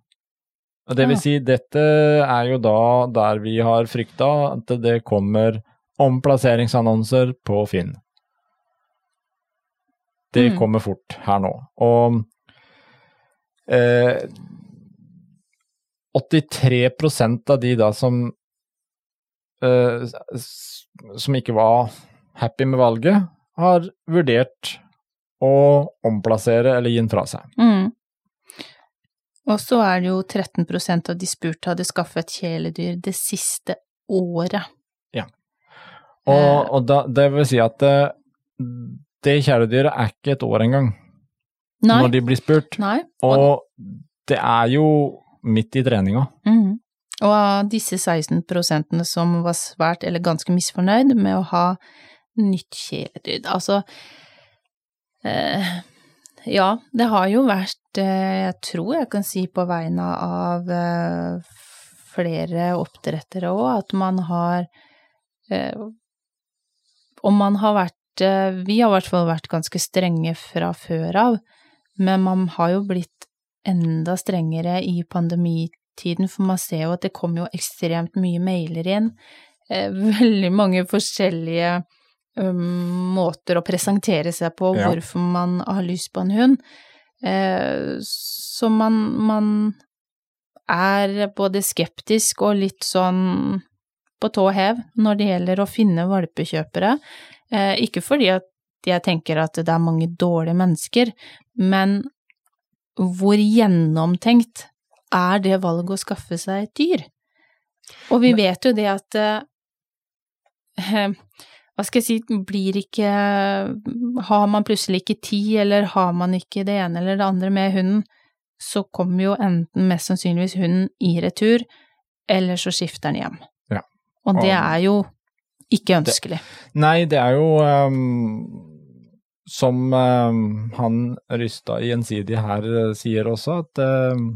Og det vil si, dette er jo da der vi har frykta at det kommer omplasseringsannonser på Finn. Det Mm. kommer fort her nå. Og eh, 83% av de da som eh, som ikke var happy med valget, har vurdert å omplassere eller gi den fra seg. Mm. Og så er det jo 13% av de spurte hadde skaffet kjæledyr det siste året. Og, Eh. og da, det vil si at det, det kjæledyret er ikke et år engang, Nei. når de blir spurt. Nei. Og det er jo midt i treninga. Mm. Og av disse 16% som var svært eller ganske misfornøyd med å ha nytt kjæledyr Altså eh, Ja, det har jo vært eh, Jeg tror jeg kan si på vegne av eh, flere oppdrettere òg, at man har eh, Om man har vært Vi har i hvert fall vært ganske strenge fra før av, men man har jo blitt enda strengere i pandemitiden, for man ser jo at det kommer jo ekstremt mye mailer inn. Veldig mange forskjellige um, måter å presentere seg på, Ja. hvorfor man har lyst på en hund. Eh, så man, man er både skeptisk og litt sånn på tå hev når det gjelder å finne valpekjøpere. Eh, ikke fordi at jeg tenker at det er mange dårlige mennesker, men hvor gjennomtenkt er det valget å skaffe seg et dyr? Og vi vet jo det at eh, Hva skal jeg si, blir ikke Har man plutselig ikke tid, eller har man ikke det ene eller det andre med hunden, så kommer jo enten mest sannsynligvis hunden i retur, eller så skifter den hjem. Ja. Og det er jo ikke ønskelig. Nei, det er jo um, som um, han Rystad Gjensidig her eh, sier også, at ehm,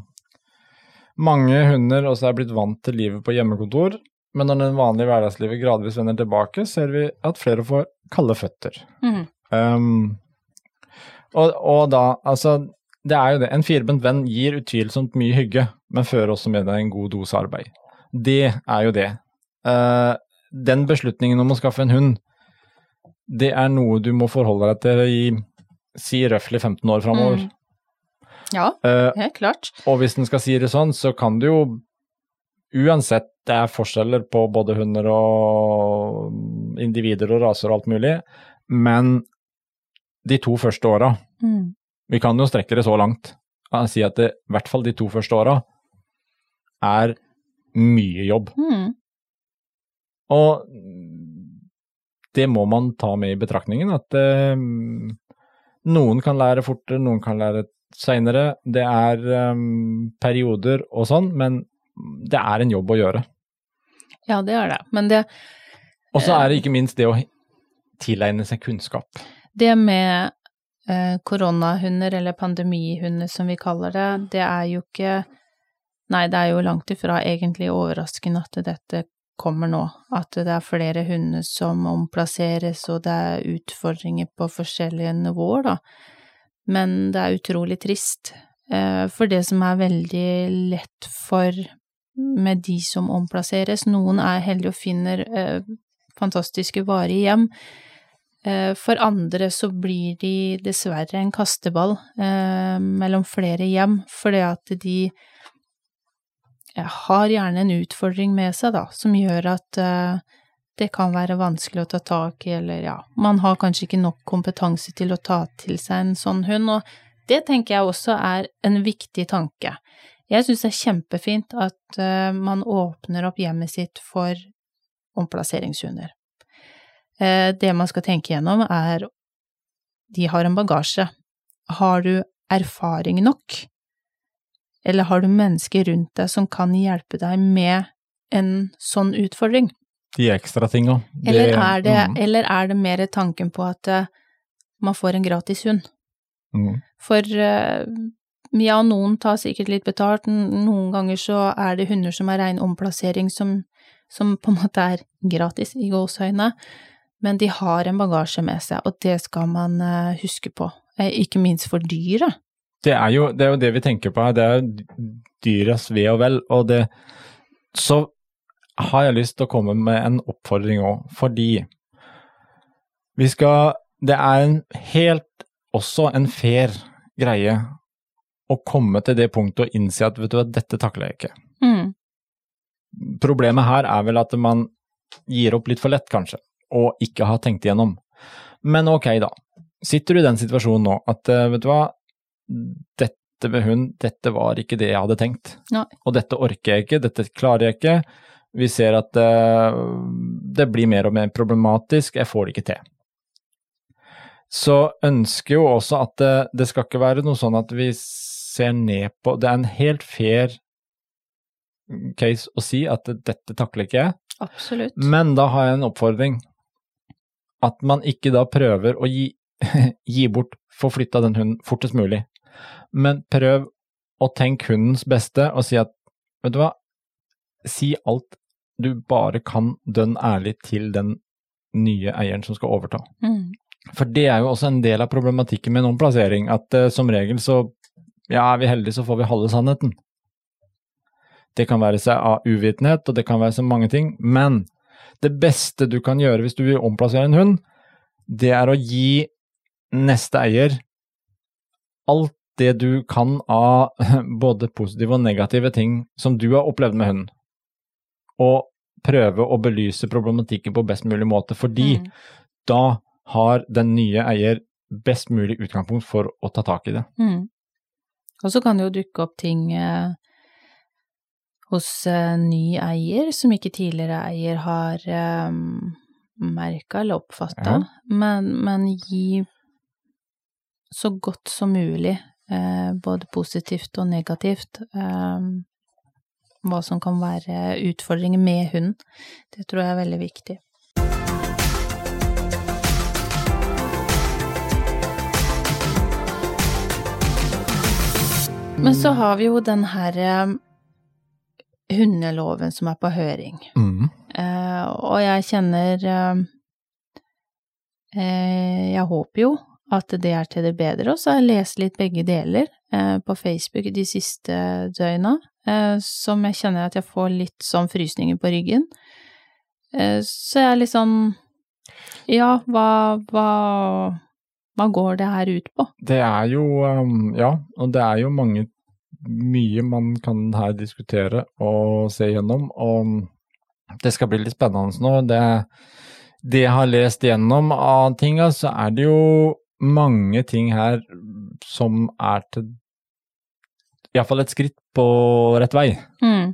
mange hunder også er blitt vant til livet på hjemmekontor, men når den vanlige hverdagslivet gradvis vender tilbake, ser vi at flere får kalde føtter. Mm. Um, og, og da, altså, det er jo det. En firbent venn gir utvilsomt mye hygge, men fører også med deg en god dose arbeid. Det er jo det. Uh, den beslutningen om å skaffe en hund, det er noe du må forholde deg til i si røftlig 15 år framover. Mm. Ja, Eh, helt klart. og hvis en skal si det sånn, så kan du jo uansett det er forskjeller på både hunder og individer og raser og alt mulig, men de to første åra Mm. Vi kan jo strekke det så langt og si at det, i hvert fall de to første åra er mye jobb. Mm. Og det må man ta med i betraktningen, at eh, noen kan lære fortere, noen kan lære seinere. Det er eh, perioder og sånn, men det er en jobb å gjøre. Ja, det er det. Men det, Og så er det ikke minst det å tilegne seg kunnskap. det med eh, koronahunder, eller pandemihunder som vi kaller det, det er jo ikke Nei, det er jo langt ifra egentlig overraskende at dette kommer nå. At det er flere hunder som omplasseres, og det er utfordringer på forskjellige nivåer, da. Men det er utrolig trist. Eh, for det som er veldig lett for med de som omplasseres. Noen er heldige og finner eh, fantastiske varige hjem. Eh, for andre så blir de dessverre en kasteball eh, mellom flere hjem, fordi at de har gjerne en utfordring med seg, da, som gjør at eh, det kan være vanskelig å ta tak i, eller ja, man har kanskje ikke nok kompetanse til å ta til seg en sånn hund, og det tenker jeg også er en viktig tanke. Jeg syns det er kjempefint at uh, man åpner opp hjemmet sitt for omplasseringshunder. Uh, det man skal tenke gjennom, er de har en bagasje. Har du erfaring nok? Eller har du mennesker rundt deg som kan hjelpe deg med en sånn utfordring? De ekstra tinga. Eller, er det, mm, eller er det mer tanken på at uh, man får en gratis hund? mm. For ja, noen tar sikkert litt betalt, noen ganger så er det hunder som er rein omplassering som, som på en måte er gratis i gåseøyne, men de har en bagasje med seg, og det skal man uh, huske på, uh, ikke minst for dyret. Det er, jo, det er jo det vi tenker på her, det er dyras ve og vel. Og det Så har jeg lyst til å komme med en oppfordring òg, fordi vi skal Det er en helt også en fair greie å komme til det punktet og innse at vet du hva, dette takler jeg ikke. Mm. Problemet her er vel at man gir opp litt for lett, kanskje, og ikke har tenkt igjennom. Men ok, da. Sitter du i den situasjonen nå at eh, vet du hva, dette med hund, dette var ikke det jeg hadde tenkt. Nei. Og dette orker jeg ikke, dette klarer jeg ikke. Vi ser at eh, det blir mer og mer problematisk, jeg får det ikke til. Så ønsker jo også at det, det skal ikke være noe sånn at vi ser ned på Det er en helt fair case å si at dette takler ikke jeg, Absolutt. men da har jeg en oppfordring. At man ikke da prøver å gi, gi bort, få flytta den hunden fortest mulig. Men prøv å tenke hundens beste og si at, vet du hva, si alt du bare kan dønn ærlig til den nye eieren som skal overta. Mm. For det er jo også en del av problematikken med en omplassering, at uh, som regel så, ja, er vi heldige så får vi halve sannheten. Det kan være seg av uvitenhet, og det kan være så mange ting, men det beste du kan gjøre hvis du vil omplassere en hund, det er å gi neste eier alt det du kan av både positive og negative ting som du har opplevd med hunden, og prøve å belyse problematikken på best mulig måte, fordi Mm. da har den nye eier best mulig utgangspunkt for å ta tak i det. Mm. Og så kan det jo dukke opp ting eh, hos eh, ny eier som ikke tidligere eier har eh, merka eller oppfatta, Ja. men, men gi så godt som mulig, eh, både positivt og negativt, hva som kan være utfordringer med hund. Det tror jeg er veldig viktig. Men så har vi jo den her eh, hundeloven som er på høring. Mm. Eh, og jeg kjenner eh, eh, Jeg håper jo at det er til det bedre, og så har jeg lest litt begge deler eh, på Facebook de siste døgna, eh, som jeg kjenner at jeg får litt sånn frysninger på ryggen. Eh, så jeg er litt sånn Ja, hva, hva, hva går det her ut på? Det er jo um, Ja, og det er jo mange mye man kan her diskutere og se gjennom. Og det skal bli litt spennende nå. Det, det jeg har lest gjennom av tinga, så er det jo mange ting her som er til Iallfall et skritt på rett vei. Mm,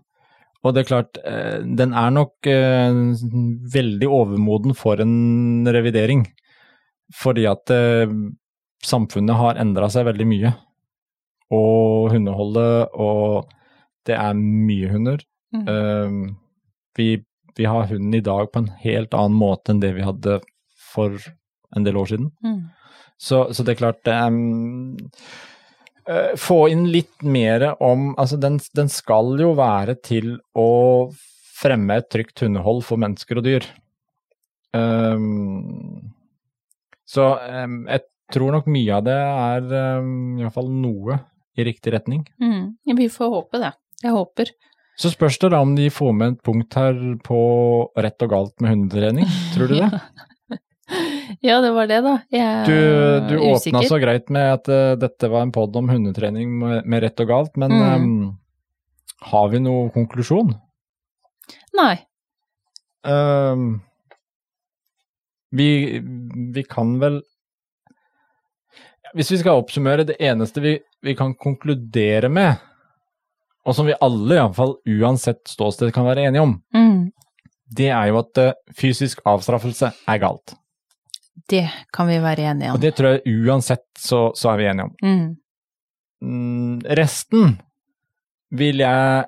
Og det er klart, eh, den er nok eh, veldig overmoden for en revidering. Fordi at eh, samfunnet har endra seg veldig mye. Og hundeholdet, og det er mye hunder. mm, Eh, vi, vi har hunden i dag på en helt annen måte enn det vi hadde for en del år siden. mm, Så, så det er klart um, eh, Få inn litt mer om Altså, den, den skal jo være til å fremme et trygt hundehold for mennesker og dyr. Um, så um, jeg tror nok mye av det er um, iallfall noe i riktig retning. mm. Vi får håpe det. Jeg håper. Så spørs det da om de får med et punkt her på rett og galt med hundetrening, tror du det? Ja, det var det, da. Jeg Du, er du åpna usikker. så greit med at uh, dette var en pod om hundetrening med, med rett og galt, men Mm. um, har vi noe konklusjon? Nei. Ehm, vi, vi kan vel Hvis vi skal oppsummere, det eneste vi, vi kan konkludere med, og som vi alle, iallfall uansett ståsted, kan være enige om, Mm. det er jo at eh, fysisk avstraffelse er galt. Det kan vi være enige om. Og det tror jeg uansett så, så er vi enige om. Mm. Mm, resten vil jeg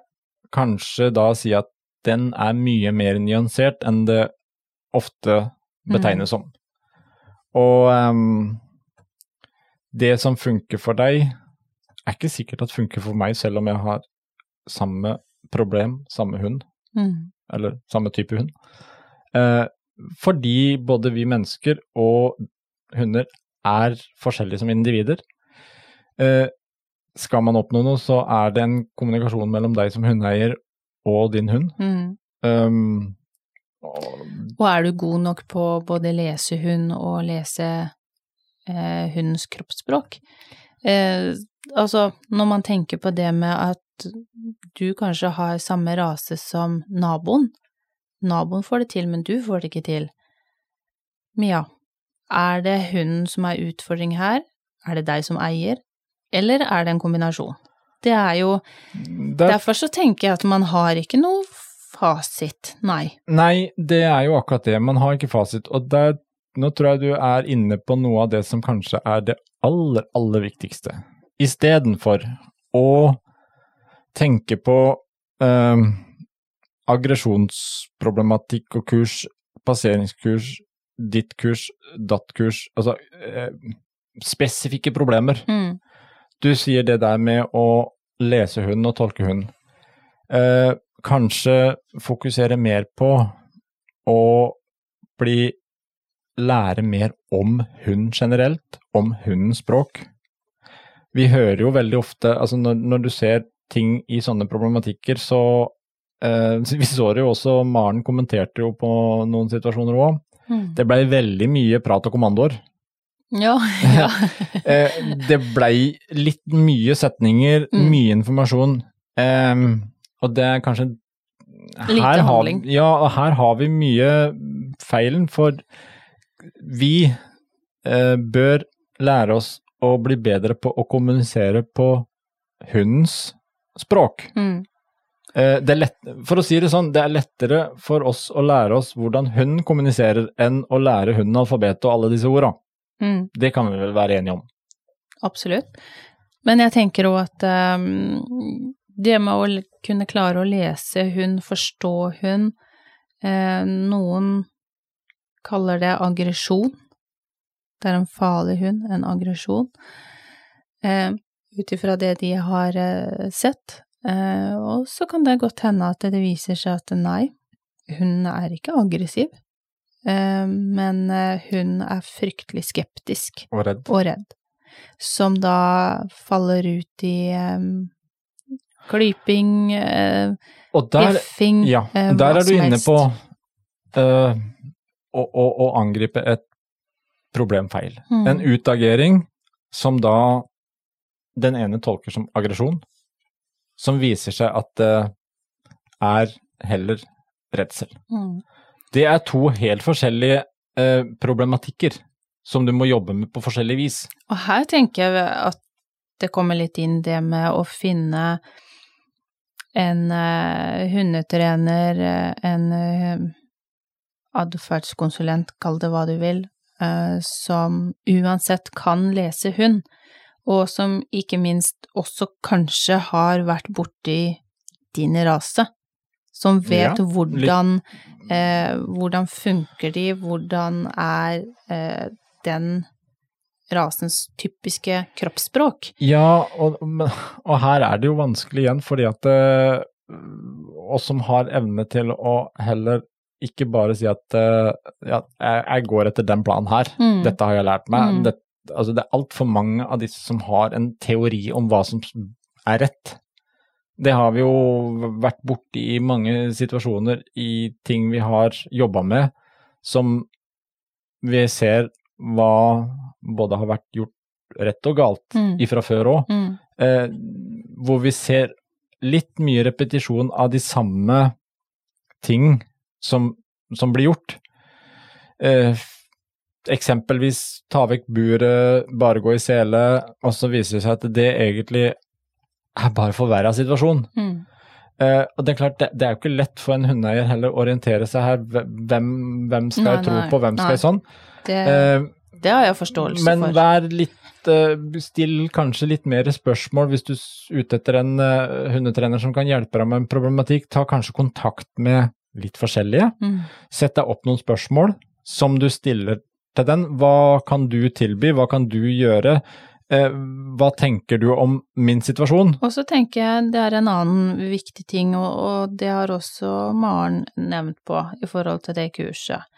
kanskje da si at den er mye mer nyansert enn det ofte betegnes som. Og um, det som funker for deg, er ikke sikkert at funker for meg, selv om jeg har samme problem, samme hund, Mm. eller samme type hund. Uh, fordi både vi mennesker og hunder er forskjellige som individer. Uh, skal man oppnå noe, så er det en kommunikasjon mellom deg som hundeeier og din hund. Mm. Um, og- er du god nok på både lese hund og lese eh, hundens kroppsspråk? Eh, altså, når man tenker på det med at du kanskje har samme rase som naboen, naboen får det til, men du får det ikke til. Mia, er det hunden som er utfordring her? Er det deg som eier? Eller er det en kombinasjon? Det er jo Derfor så tenker jeg at man har ikke noe fasit, nei. Nei, det er jo akkurat det. Man har ikke fasit. Og der, nå tror jeg du er inne på noe av det som kanskje er det aller, aller viktigste. Istedenfor å tenke på eh, aggresjonsproblematikk og kurs, passeringskurs, ditt kurs, datt kurs, altså eh, spesifikke problemer. Mm. Du sier det der med å lese hund og tolke hund. Eh, kanskje fokusere mer på å bli lære mer om hund generelt, om hundens språk. Vi hører jo veldig ofte, altså når, når du ser ting i sånne problematikker, så eh, Vi så det jo også, Maren kommenterte jo på noen situasjoner òg. Mm. Det blei veldig mye prat og kommandoer. Ja, ja. Eh, det blei litt mye setninger, Mm. mye informasjon. Em, og det er kanskje her har- Ja, her har vi mye feilen, for vi eh, bør lære oss å bli bedre på å kommunisere på hundens språk. Mm. Eh, det lett, for å si det sånn, det er lettere for oss å lære oss hvordan hunden kommuniserer, enn å lære hunden alfabetet og alle disse orda. Mm. Det kan vi vel være enige om. Absolutt. Men jeg tenker òg at um, det med å kunne klare å lese hund, forstå hund eh, Noen kaller det aggresjon. Det er en farlig hund, en aggresjon. Eh, Ut ifra det de har eh, sett. Eh, og så kan det godt hende at det viser seg at nei, hunden er ikke aggressiv. Eh, men eh, hun er fryktelig skeptisk Og redd. og redd, som da faller ut i um, klyping, eh, bjeffing, ja, eh, der er du inne på eh, å, å, å angripe et problemfeil. Mm. En utagering som da den ene tolker som aggresjon, som viser seg at det er heller redsel. Mm. Det er to helt forskjellige eh, problematikker som du må jobbe med på forskjellig vis. Og her tenker jeg at det kommer litt inn det med å finne en eh, hundetrener, eh, en uh, atferdskonsulent, kall det hva du vil, eh, som uansett kan lese hund, og som ikke minst også kanskje har vært borti din rase, som vet Ja, hvordan, eh, hvordan funker de, hvordan er eh, den rasens typiske kroppsspråk. Ja, og, men- og her er det jo vanskelig igjen, fordi at eh, oss som har evne til å heller ikke bare si at eh, ja, jeg går etter den planen her, Mm. dette har jeg lært meg. Mm. Det, altså, det er altfor mange av disse som har en teori om hva som er rett. Det har vi jo vært borti i mange situasjoner i ting vi har jobba med, som vi ser hva både har vært gjort rett og galt Mm. ifra før òg. Mm. Eh, hvor vi ser litt mye repetisjon av de samme ting som, som blir gjort. Eh, eksempelvis ta vekk buret, bare gå i sele, og så viser det seg at det egentlig er bare forverra situasjon. Mm. Eh, og det er klart, det, det er jo ikke lett for en hundeeier heller å orientere seg her. Hvem, hvem skal Nei, jeg tro nei, på, hvem skal nei. jeg sånn? Det, Eh, det har jeg forståelse men for. vær litt eh, Still kanskje litt mer spørsmål hvis du er ute etter en eh, hundetrener som kan hjelpe deg med en problematikk. Ta kanskje kontakt med litt forskjellige. Mm. Sett deg opp noen spørsmål som du stiller til den. Hva kan du tilby, hva kan du gjøre? Eh, hva tenker du om min situasjon? Og så tenker jeg det er en annen viktig ting, og, det har også Maren nevnt på i forhold til det kurset.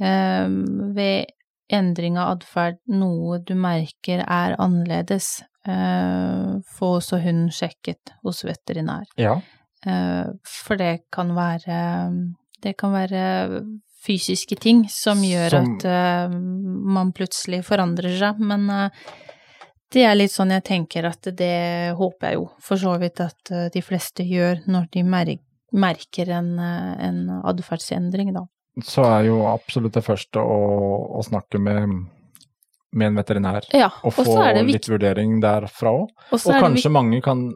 Ved endring av atferd, noe du merker er annerledes, eh, få også hunden sjekket hos veterinær. Ja. Eh, for det kan være Det kan være fysiske ting som gjør Som- at eh, man plutselig forandrer seg, men det er litt sånn jeg tenker at det håper jeg jo for så vidt at de fleste gjør når de merker en, en atferdsendring, da. Så er jo absolutt det første å, å snakke med, med en veterinær. Ja, Og få litt vurdering derfra òg. Og Og kanskje mange kan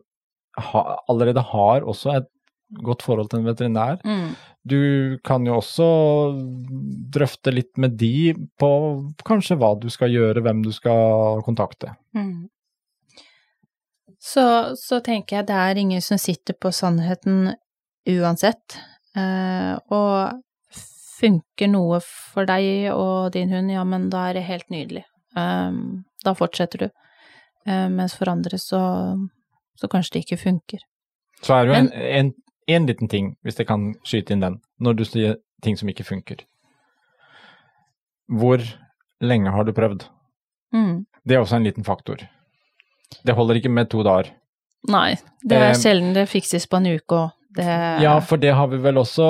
ha, allerede har også et godt forhold til en veterinær. mm, Du kan jo også drøfte litt med de på kanskje hva du skal gjøre, hvem du skal kontakte. mm. Så, så tenker jeg det er ingen som sitter på sannheten uansett. Eh, og funker noe for deg og din hund, ja, men da er det helt nydelig. Um, da fortsetter du. Um, mens for andre så, så kanskje det ikke funker. Så er det jo en, Men- en, en liten ting, hvis jeg kan skyte inn den, når du sier ting som ikke funker. Hvor lenge har du prøvd? Mm. Det er også en liten faktor. Det holder ikke med to dager. Nei, det er Eh, sjelden det fikses på en uke òg. Det Ja, for det har vi vel også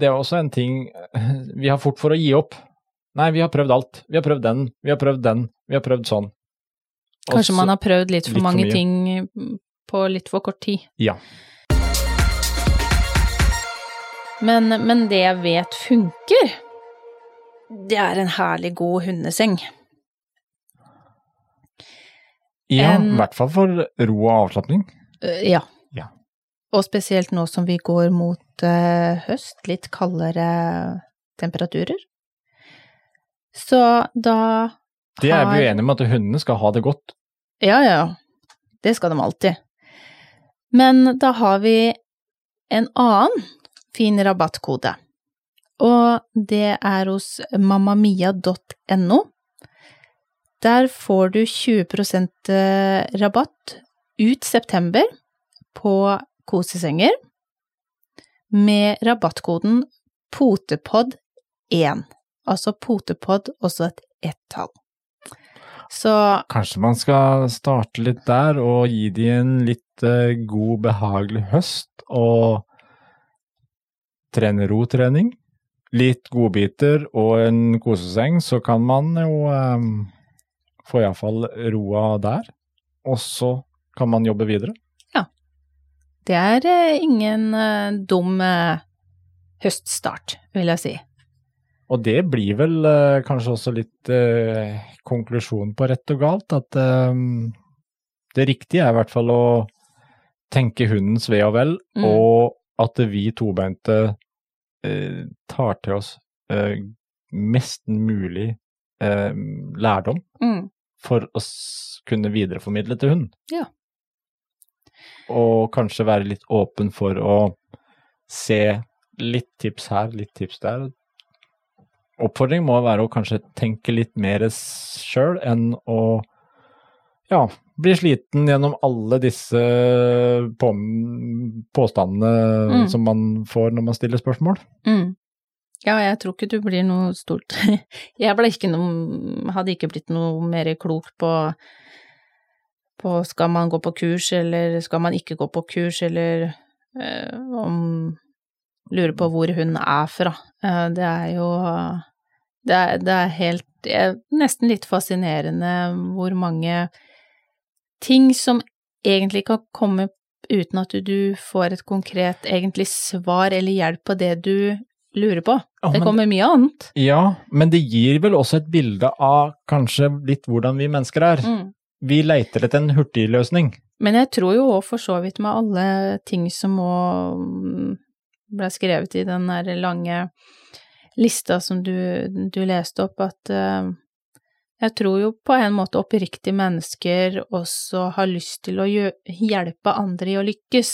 Det er også en ting Vi har fort for å gi opp. Nei, vi har prøvd alt. Vi har prøvd den, vi har prøvd den, vi har prøvd sånn. Også, Kanskje man har prøvd litt for litt mange for ting på litt for kort tid. Ja. Men, men det jeg vet funker, det er en herlig god hundeseng. Ja, i hvert fall for ro og avslapning. Eh, Ja. Og spesielt nå som vi går mot eh, høst, litt kaldere temperaturer. Så da Det er vi jo enige om at hundene skal ha det godt. Ja, ja. Det skal de alltid. Men da har vi en annen fin rabattkode. Og det er hos mammamia.no. Der får du 20% rabatt ut september på kosesenger med rabattkoden potepod1. Altså potepod, også et ett-tall. Så Kanskje man skal starte litt der og gi de en litt eh, god, behagelig høst og trene rotrening. Litt godbiter og en koseseng, så kan man jo um, få iallfall roa der. Og så kan man jobbe videre. Det er eh, ingen eh, dum eh, høststart, vil jeg si. Og det blir vel kanskje også litt eh, konklusjonen på rett og galt, at eh, det riktige er i hvert fall å tenke hundens ve og vel, Mm. og at vi tobeinte eh, tar til oss mest mulig lærdom Mm. for å kunne videreformidle til hund. Ja. Og kanskje være litt åpen for å se litt tips her, litt tips der. Oppfordring må være å kanskje tenke litt mer sjøl enn å ja, bli sliten gjennom alle disse på, påstandene Mm. som man får når man stiller spørsmål. Mm. Ja, jeg tror ikke du blir noe stort Jeg ble ikke noe Hadde ikke blitt noe mer klok på på skal man gå på kurs, eller skal man ikke gå på kurs, eller eh, om Lurer på hvor hun er fra. Eh, det er jo det er, det er helt det er Nesten litt fascinerende hvor mange ting som egentlig kan komme uten at du får et konkret egentlig svar eller hjelp på det du lurer på. Ja, det kommer mye annet. Ja, men det gir vel også et bilde av kanskje litt hvordan vi mennesker er. Mm. Vi leiter etter en hurtigløsning. Men jeg tror jo òg for så vidt med alle ting som òg ble skrevet i den der lange lista som du, du leste opp, at uh, jeg tror jo på en måte oppriktige mennesker også har lyst til å hjelpe andre i å lykkes,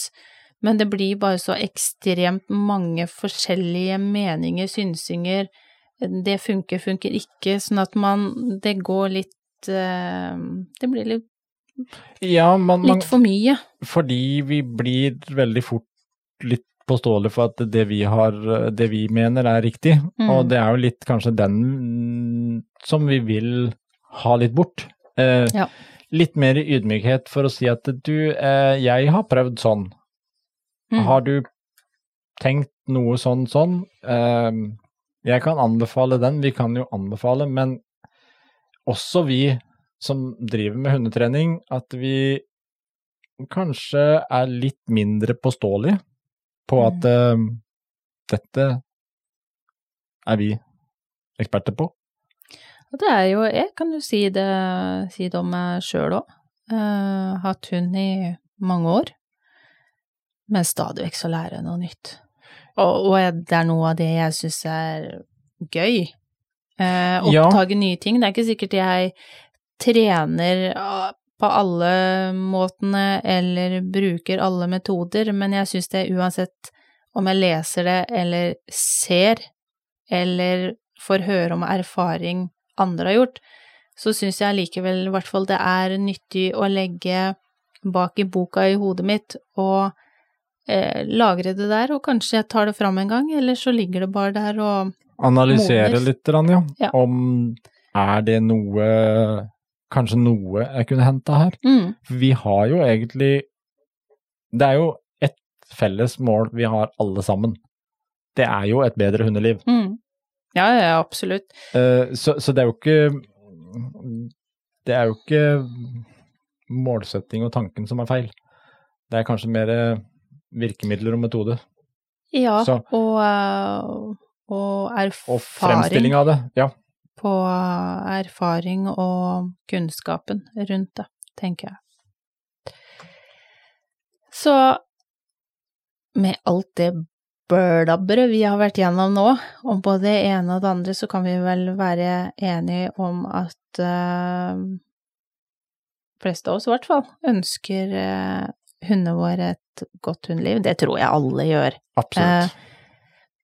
men det blir bare så ekstremt mange forskjellige meninger, synsinger, det funker, funker ikke, sånn at man Det går litt Det blir litt, Ja, man, litt for mye. fordi vi blir veldig fort litt påståelige for at det vi har, det vi mener er riktig, Mm. og det er jo litt kanskje den som vi vil ha litt bort. Eh, Ja. Litt mer ydmykhet for å si at du, eh, jeg har prøvd sånn. Mm. Har du tenkt noe sånn sånn? Eh, jeg kan anbefale den, vi kan jo anbefale, men også vi som driver med hundetrening, at vi kanskje er litt mindre påståelige på Mm. at eh, dette er vi eksperter på. Det er jo, jeg kan jo si det, si det om meg sjøl òg. Uh, hatt hund i mange år, men stadig vekk så lærer jeg noe nytt. Og, og det er noe av det jeg syns er gøy. Eh, Ja. nye ting. Det er ikke sikkert jeg trener ah, på alle måtene eller bruker alle metoder, men jeg syns det uansett om jeg leser det eller ser, eller får høre om erfaring andre har gjort, så syns jeg likevel i hvert fall det er nyttig å legge bak i boka i hodet mitt og eh, lagre det der, og kanskje jeg tar det fram en gang, eller så ligger det bare der og Analysere Modnes. litt, grann, ja. Ja. Om er det noe Kanskje noe jeg kunne henta her? mm, vi har jo egentlig Det er jo et felles mål vi har alle sammen. Det er jo et bedre hundeliv. mm. Ja, ja, absolutt. Eh, så, så det er jo ikke Det er jo ikke målsetting og tanken som er feil. Det er kanskje mer virkemidler og metode. Ja, Så- og, eh, og erfaring. Og fremstilling av det. Ja. på erfaring og kunnskapen rundt det, tenker jeg. Så med alt det bølabberet vi har vært gjennom nå, om både det ene og det andre, så kan vi vel være enige om at uh, fleste av oss i hvert fall ønsker uh, hundene våre et godt hundeliv. Det tror jeg alle gjør. Absolutt.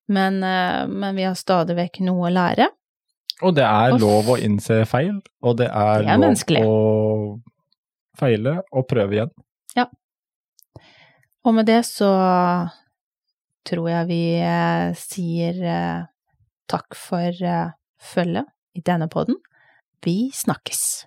Men, eh, men vi har stadig vekk noe å lære. Og det er Og lov å innse feil, og det er, Det er lov menneskelig. å feile og prøve igjen. Ja. Og med det så tror jeg vi eh, sier eh, takk for eh, følget i denne podden. Vi snakkes.